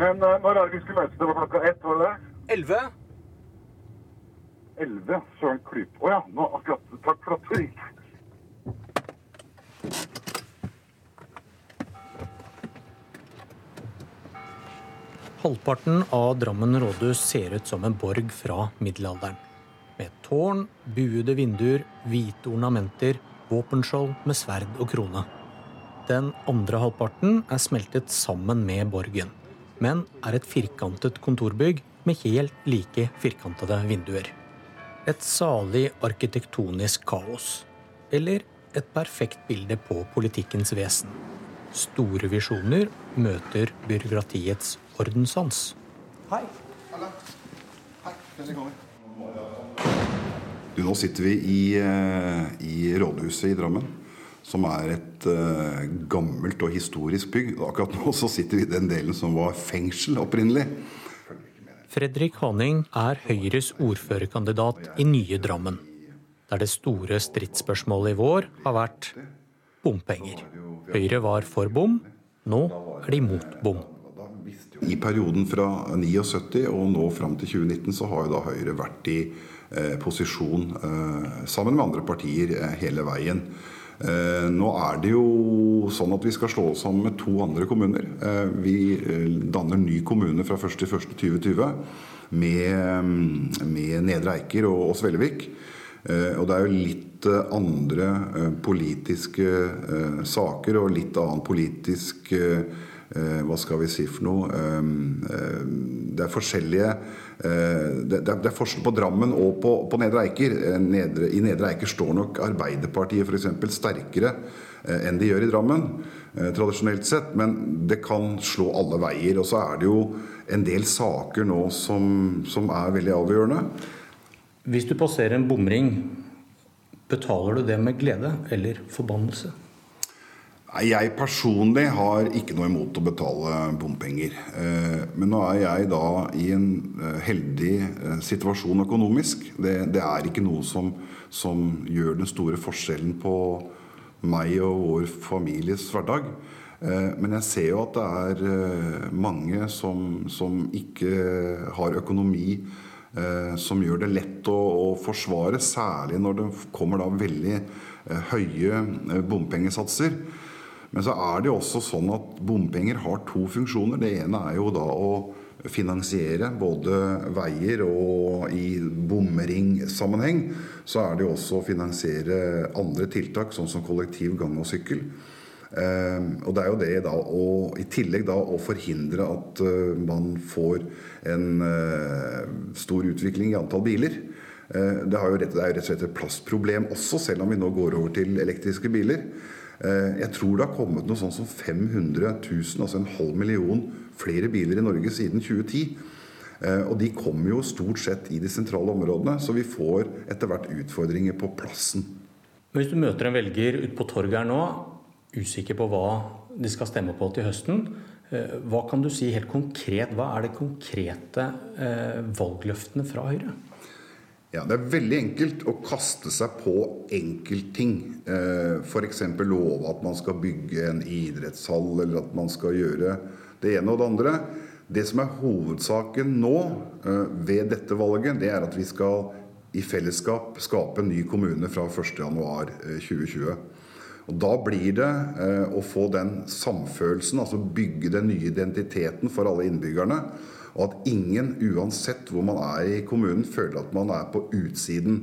Men uh, når er det vi skulle møtes? Det var klokka ett, var det det? Elleve. Elleve? Søren klyp. Å oh, ja, nå akkurat. Takk for at du ringte. Halvparten av Drammen rådhus ser ut som en borg fra middelalderen. Med tårn, buede vinduer, hvite ornamenter, våpenskjold med sverd og krone. Den andre halvparten er smeltet sammen med borgen, men er et firkantet kontorbygg med helt like firkantede vinduer. Et salig arkitektonisk kaos. Eller et perfekt bilde på politikkens vesen. Store visjoner møter byråkratiets ordenssans. Hei. Hei. Du, nå sitter vi i, eh, i rådhuset i Drammen, som er et uh, gammelt og historisk bygg. Akkurat nå så sitter vi i den delen som var fengsel opprinnelig. Fredrik Haning er Høyres ordførerkandidat i nye Drammen. Der det store stridsspørsmålet i vår har vært bompenger. Høyre var for bom, nå er de mot bom. I perioden fra 79 og nå fram til 2019 så har jo da Høyre vært i eh, posisjon eh, sammen med andre partier eh, hele veien. Eh, nå er det jo sånn at vi skal slå oss sammen med to andre kommuner. Eh, vi eh, danner ny kommune fra 1.1.2020 med, med Nedre Eiker og, og Svellevik. Og det er jo litt andre politiske saker og litt annen politisk Hva skal vi si for noe? Det er forskjellige det, er, det er forskjell på Drammen og på, på Nedre Eiker. Nedre, I Nedre Eiker står nok Arbeiderpartiet f.eks. sterkere enn de gjør i Drammen, tradisjonelt sett. Men det kan slå alle veier. Og så er det jo en del saker nå som, som er veldig avgjørende. Hvis du passerer en bomring, betaler du det med glede eller forbannelse? Jeg personlig har ikke noe imot å betale bompenger. Eh, men nå er jeg da i en eh, heldig eh, situasjon økonomisk. Det, det er ikke noe som, som, gjør den store forskjellen på meg og vår families hverdag. Men jeg ser jo at det er mange som, som ikke har økonomi som gjør det lett å, å forsvare, særlig når det kommer da veldig høye bompengesatser. Men så er det jo også sånn at bompenger har to funksjoner. Det ene er jo da å finansiere både veier og i bomringsammenheng så er det jo også å finansiere andre tiltak, sånn som kollektiv, gang og sykkel. Uh, og det er jo det da å i tillegg da å forhindre at uh, man får en uh, stor utvikling i antall biler. Uh, det, jo rett, det er jo rett og slett et plastproblem også, selv om vi nå går over til elektriske biler. Eh, jeg tror det har kommet noe sånn som 500 000, altså en halv million flere biler i Norge siden 2010. Eh, og de kommer jo stort sett i de sentrale områdene, så vi får etter hvert utfordringer på plassen. Hvis du møter en velger ute på torget her nå, usikker på hva de skal stemme på til høsten, eh, hva kan du si helt konkret? Hva er de konkrete valgløftene fra Høyre? Ja, Det er veldig enkelt å kaste seg på enkeltting. Eh, F.eks. love at man skal bygge en idrettshall, eller at man skal gjøre det ene og det andre. Det som er hovedsaken nå eh, ved dette valget, det er at vi skal i fellesskap skape en ny kommune fra 1.1.2020. Eh, og Da blir det å få den samfølelsen, altså bygge den nye identiteten for alle innbyggerne. Og at ingen, uansett hvor man er i kommunen, føler at man er på utsiden.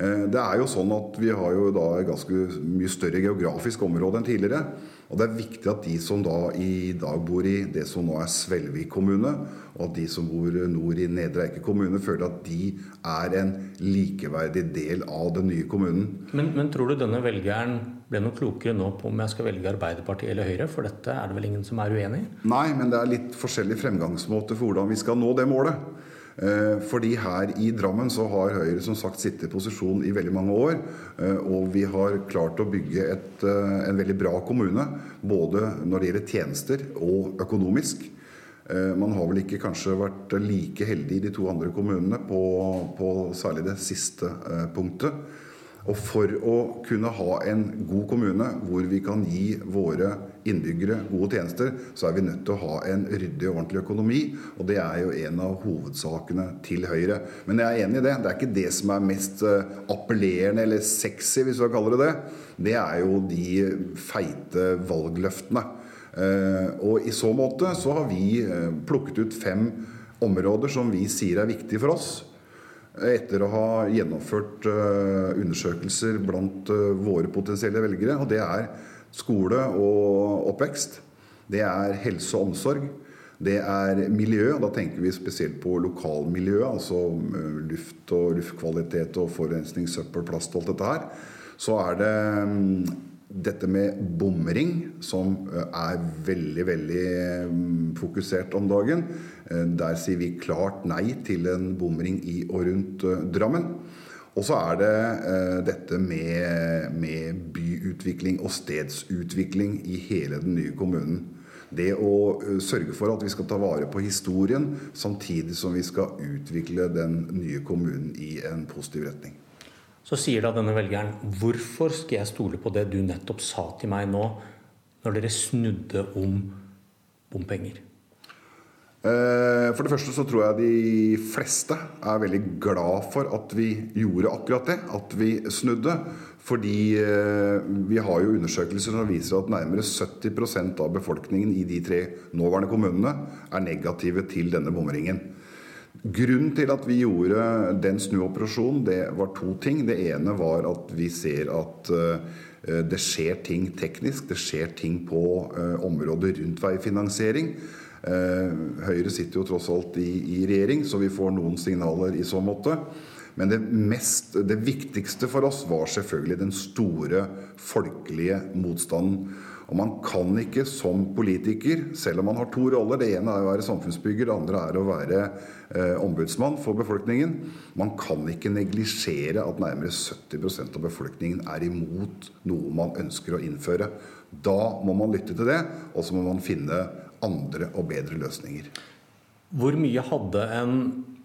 Eh, det er jo sånn at Vi har jo da et ganske mye større geografisk område enn tidligere. Og Det er viktig at de som da i dag bor i det som nå er Svelvik kommune, og at de som bor nord i Nedre Eike kommune, føler at de er en likeverdig del av den nye kommunen. Men, men tror du denne velgeren ble noe klokere nå på om jeg skal velge Arbeiderpartiet eller Høyre? For dette er det vel ingen som er uenig i? Nei, men det er litt forskjellig fremgangsmåte for hvordan vi skal nå det målet. Eh, fordi her i Drammen så har Høyre som sagt sittet i posisjon i veldig mange år. Eh, og vi har klart å bygge et, eh, en veldig bra kommune. Både når det gjelder tjenester og økonomisk. Man har vel ikke kanskje vært like heldig i de to andre kommunene på, på særlig det siste punktet. Og for å kunne ha en god kommune hvor vi kan gi våre innbyggere gode tjenester, så er vi nødt til å ha en ryddig og ordentlig økonomi. Og det er jo en av hovedsakene til Høyre. Men jeg er enig i det. Det er ikke det som er mest eh, appellerende eller sexy, hvis du kaller kalle det det. Det er jo de feite valgløftene. Eh, og i så måte så har vi eh, plukket ut fem områder som vi sier er viktige for oss etter å ha gjennomført eh, undersøkelser blant eh, våre potensielle velgere. Og det er skole og oppvekst. Det er helse og omsorg. Det er miljø, og da tenker vi spesielt på lokalmiljøet. Altså eh, luft og luftkvalitet og forurensning, søppel, plast og alt dette her. Så er det mm, dette med bomring, som er veldig, veldig mm, fokusert om dagen. Eh, der sier vi klart nei til en bomring i og rundt eh, Drammen. Og så er det dette med, med, byutvikling og stedsutvikling i hele den nye kommunen. Det å sørge for at vi skal ta vare på historien, samtidig som vi skal utvikle den nye kommunen i en positiv retning. Så sier da denne velgeren hvorfor skal jeg stole på det du nettopp sa til meg nå, når dere snudde om bompenger? Eh, for det første så tror jeg de fleste er veldig glad for at vi gjorde akkurat det. At vi snudde. Fordi eh, vi har jo undersøkelser som viser at nærmere 70% av befolkningen i de tre nåværende kommunene er negative til denne bomringen. Grunnen til at vi gjorde den snuoperasjonen, det var to ting. Det ene var at vi ser at eh, det skjer ting teknisk. Det skjer ting på eh, området rundt veifinansiering. Høyre sitter jo tross alt i, i regjering, så vi får noen signaler i så måte. Men det, mest, det viktigste for oss var selvfølgelig den store folkelige motstanden. Og man kan ikke som politiker, selv om man har to roller Det ene er å være samfunnsbygger, det andre er å være eh, ombudsmann for befolkningen. Man kan ikke neglisjere at nærmere 70% av befolkningen er imot noe man ønsker å innføre. Da må man lytte til det, og så må man finne andre og bedre løsninger. Hvor mye hadde en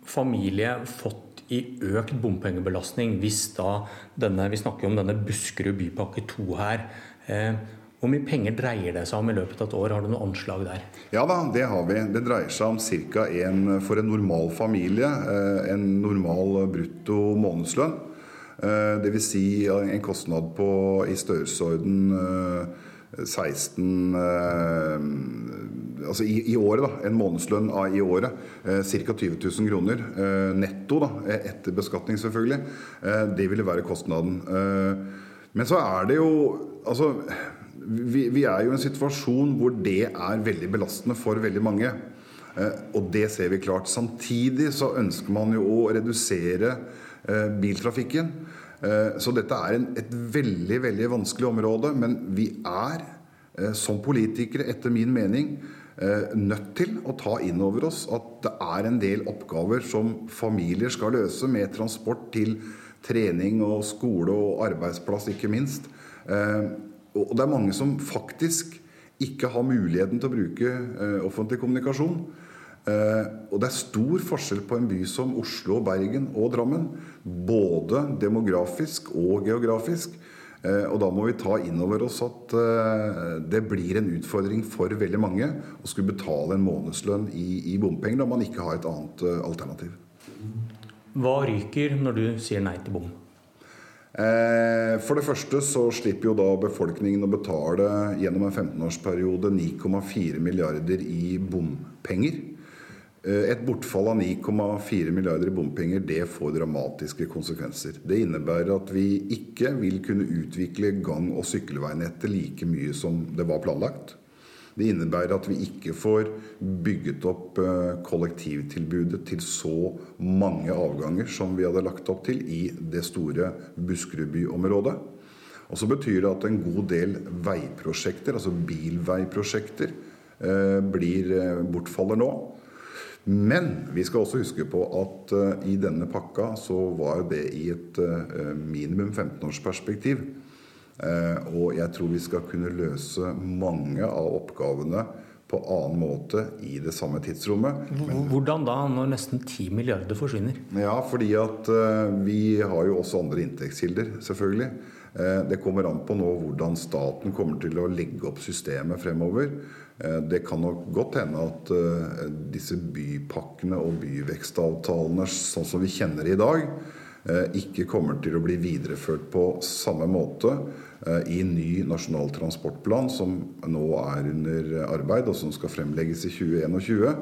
familie fått i økt bompengebelastning hvis da denne Vi snakker om denne Buskerud bypakke 2 her. Eh, hvor mye penger dreier det seg om i løpet av et år? Har du noe anslag der? Ja da, det har vi. Det dreier seg om ca. en for en normal familie, eh, en normal brutto månedslønn. Eh, Dvs. Si en kostnad på i størrelsesorden 16 altså i, i, året, da, en månedslønn i året, eh, ca. 20 000 kroner eh, netto, da, eh, etter beskatning selvfølgelig, eh, det ville være kostnaden. Eh, men så er det jo Altså, vi, vi, er jo i en situasjon hvor det er veldig belastende for veldig mange. Eh, og det ser vi klart. Samtidig så ønsker man jo å redusere biltrafikken. Så dette er en, et veldig, veldig vanskelig område. Men vi er som politikere, etter min mening, Eh, nødt til å ta inn over oss at det er en del oppgaver som familier skal løse, med transport til trening og skole og arbeidsplass, ikke minst. Eh, og det er mange som faktisk ikke har muligheten til å bruke eh, offentlig kommunikasjon. Og det er stor forskjell på en by som Oslo, Bergen og Drammen. Både demografisk og geografisk. Eh, og da må vi ta inn over oss at eh, det blir en utfordring for veldig mange å skulle betale en månedslønn i, bompenger når man ikke har et annet eh, alternativ. Hva ryker når du sier nei til bom? For det første så slipper jo da befolkningen å betale gjennom en 15-årsperiode 9,4 milliarder i bompenger. Eh, et bortfall av 9,4 milliarder i bompenger det får dramatiske konsekvenser. Det innebærer at vi ikke vil kunne utvikle gang- og sykkelveinettet like mye som det var planlagt. Det innebærer at vi ikke får bygget opp eh, kollektivtilbudet til så mange avganger som vi hadde lagt opp til i det store Buskerudbyområdet. Og så betyr det at en god del veiprosjekter, altså bilveiprosjekter, eh, blir bortfaller nå. Men vi skal også huske på at i denne pakka så var det i et minimum 15-årsperspektiv. Uh, og jeg tror vi skal kunne løse mange av oppgavene på annen måte i det samme tidsrommet. Men, Hvordan da, når nesten 10 milliarder forsvinner? Ja, fordi at vi har jo også andre inntektskilder, selvfølgelig. Det kommer an på nå hvordan staten kommer til å legge opp systemet fremover. Eh, det kan nok godt hende at eh, disse bypakkene og byvekstavtalene sånn som vi kjenner det i dag, eh, ikke kommer til å bli videreført på samme måte i ny nasjonal transportplan, som nå er under arbeid, og som skal fremlegges i 2021.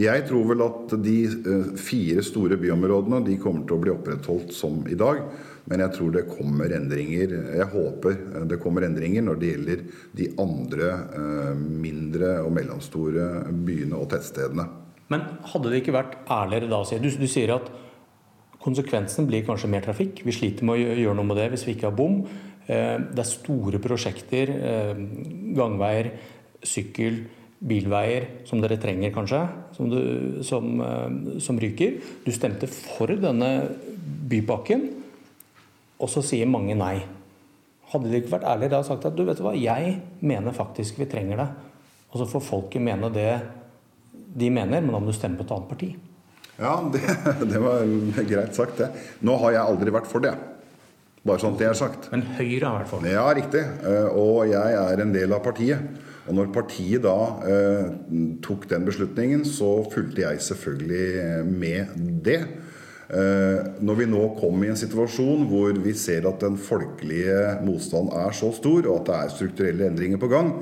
Jeg tror vel at de fire store byområdene de kommer til å bli opprettholdt som i dag. Men jeg tror det kommer endringer. Jeg håper det kommer endringer når det gjelder de andre eh, mindre og mellomstore byene og tettstedene. Men hadde det ikke vært ærligere da å si du, du sier at konsekvensen blir kanskje mer trafikk. Vi sliter med å gjøre noe med det hvis vi ikke har bom. Eh, det er store prosjekter, eh, gangveier, sykkel, bilveier som dere trenger, kanskje, som, du, som, som ryker. Du stemte for denne bypakken. Og så sier mange nei. Hadde de ikke vært ærlige da og sagt at du vet hva, jeg mener faktisk vi trenger det. Og så får folket mene det de mener, men da må du stemme på et annet parti. Ja, det, det var greit sagt, det. Nå har jeg aldri vært for det. Bare sånn at det er sagt. Men Høyre har vært for det? Ja, riktig. Eh, og jeg er en del av partiet. Og når partiet da eh, tok den beslutningen, så fulgte jeg selvfølgelig med det. Når vi nå kom i en situasjon hvor vi ser at den folkelige motstanden er så stor, og at det er strukturelle endringer på gang,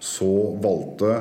så valgte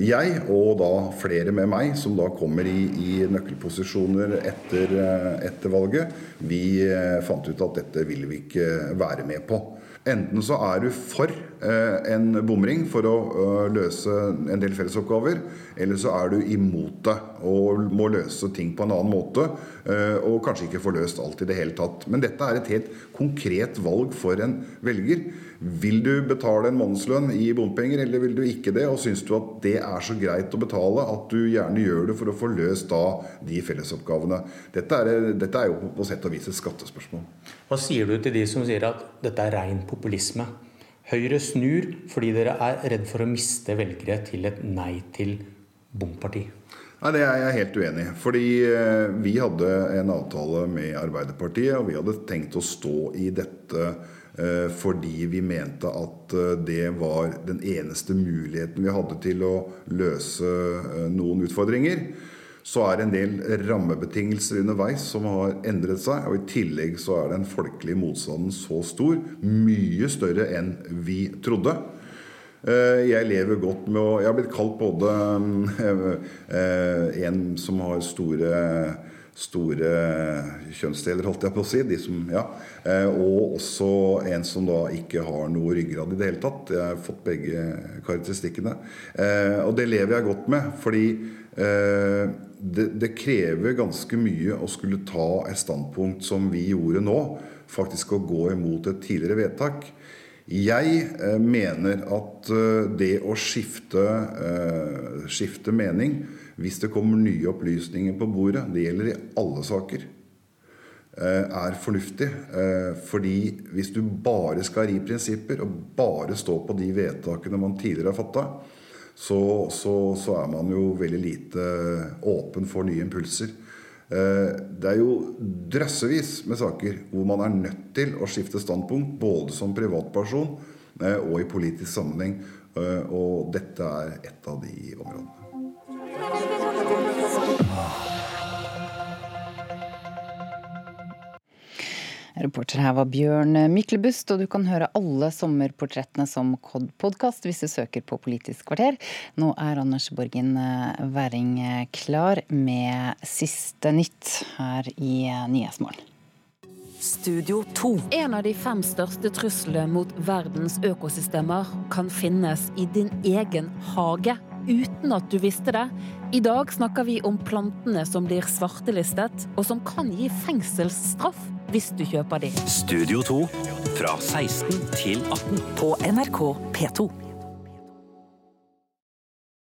jeg, og da flere med meg, som da kommer i, i nøkkelposisjoner etter, etter, valget, vi fant ut at dette ville vi ikke være med på. Enten så er du for eh, en bomring for å eh, løse en del fellesoppgaver, eller så er du imot det og må løse ting på en annen måte. Eh, og kanskje ikke få løst alt i det hele tatt. Men dette er et helt konkret valg for en velger. Vil du betale en månedslønn i bompenger, eller vil du ikke det? Og syns du at det er så greit å betale at du gjerne gjør det for å få løst da de fellesoppgavene? Dette er, dette er jo på sett og vis et skattespørsmål. Hva sier du til de som sier at dette er rein populisme? Høyre snur fordi dere er redd for å miste velgere til et nei til bomparti. Nei, Det er jeg helt uenig i. Fordi eh, vi hadde en avtale med Arbeiderpartiet, og vi hadde tenkt å stå i dette fordi vi mente at eh, det var den eneste muligheten vi hadde til å løse noen utfordringer så er det en del rammebetingelser underveis som har endret seg. Og i tillegg så er den folkelige motstanden så stor, mye større enn vi trodde. Eh, jeg lever godt med å Jeg har blitt kalt både eh, en som har store store kjønnsdeler, holdt jeg på å si. Som, ja. Eh, og også en som da ikke har noe ryggrad i det hele tatt. Jeg har fått begge karakteristikkene. Og det lever jeg godt med, fordi det, det, krever ganske mye å skulle ta et standpunkt som vi gjorde nå. Faktisk å gå imot et tidligere vedtak. Jeg eh, mener at eh, det å skifte, eh, skifte, mening hvis det kommer nye opplysninger på bordet, det gjelder i alle saker, eh, er fornuftig. Eh, fordi hvis du bare skal ri prinsipper og bare stå på de vedtakene man tidligere har fatta, så, så, så, er man jo veldig lite åpen for nye impulser. Eh, det er jo drøssevis med saker hvor man er nødt til å skifte standpunkt, både som privatperson eh, og i politisk sammenheng. Eh, og dette er et av de områdene. Reporter her var Bjørn Myklebust, og du kan høre alle sommerportrettene som podkast hvis du søker på Politisk kvarter. Nå er Anders Borgen eh, Væring eh, klar med siste nytt her i eh, Nyhetsmorgen. Studio 2. En av de fem største truslene mot verdens økosystemer kan finnes i din egen hage uten at du visste det. I dag snakker vi om plantene som blir svartelistet, og som kan gi fengselsstraff hvis du kjøper de. Studio 2 fra 16 til 18 på NRK P2.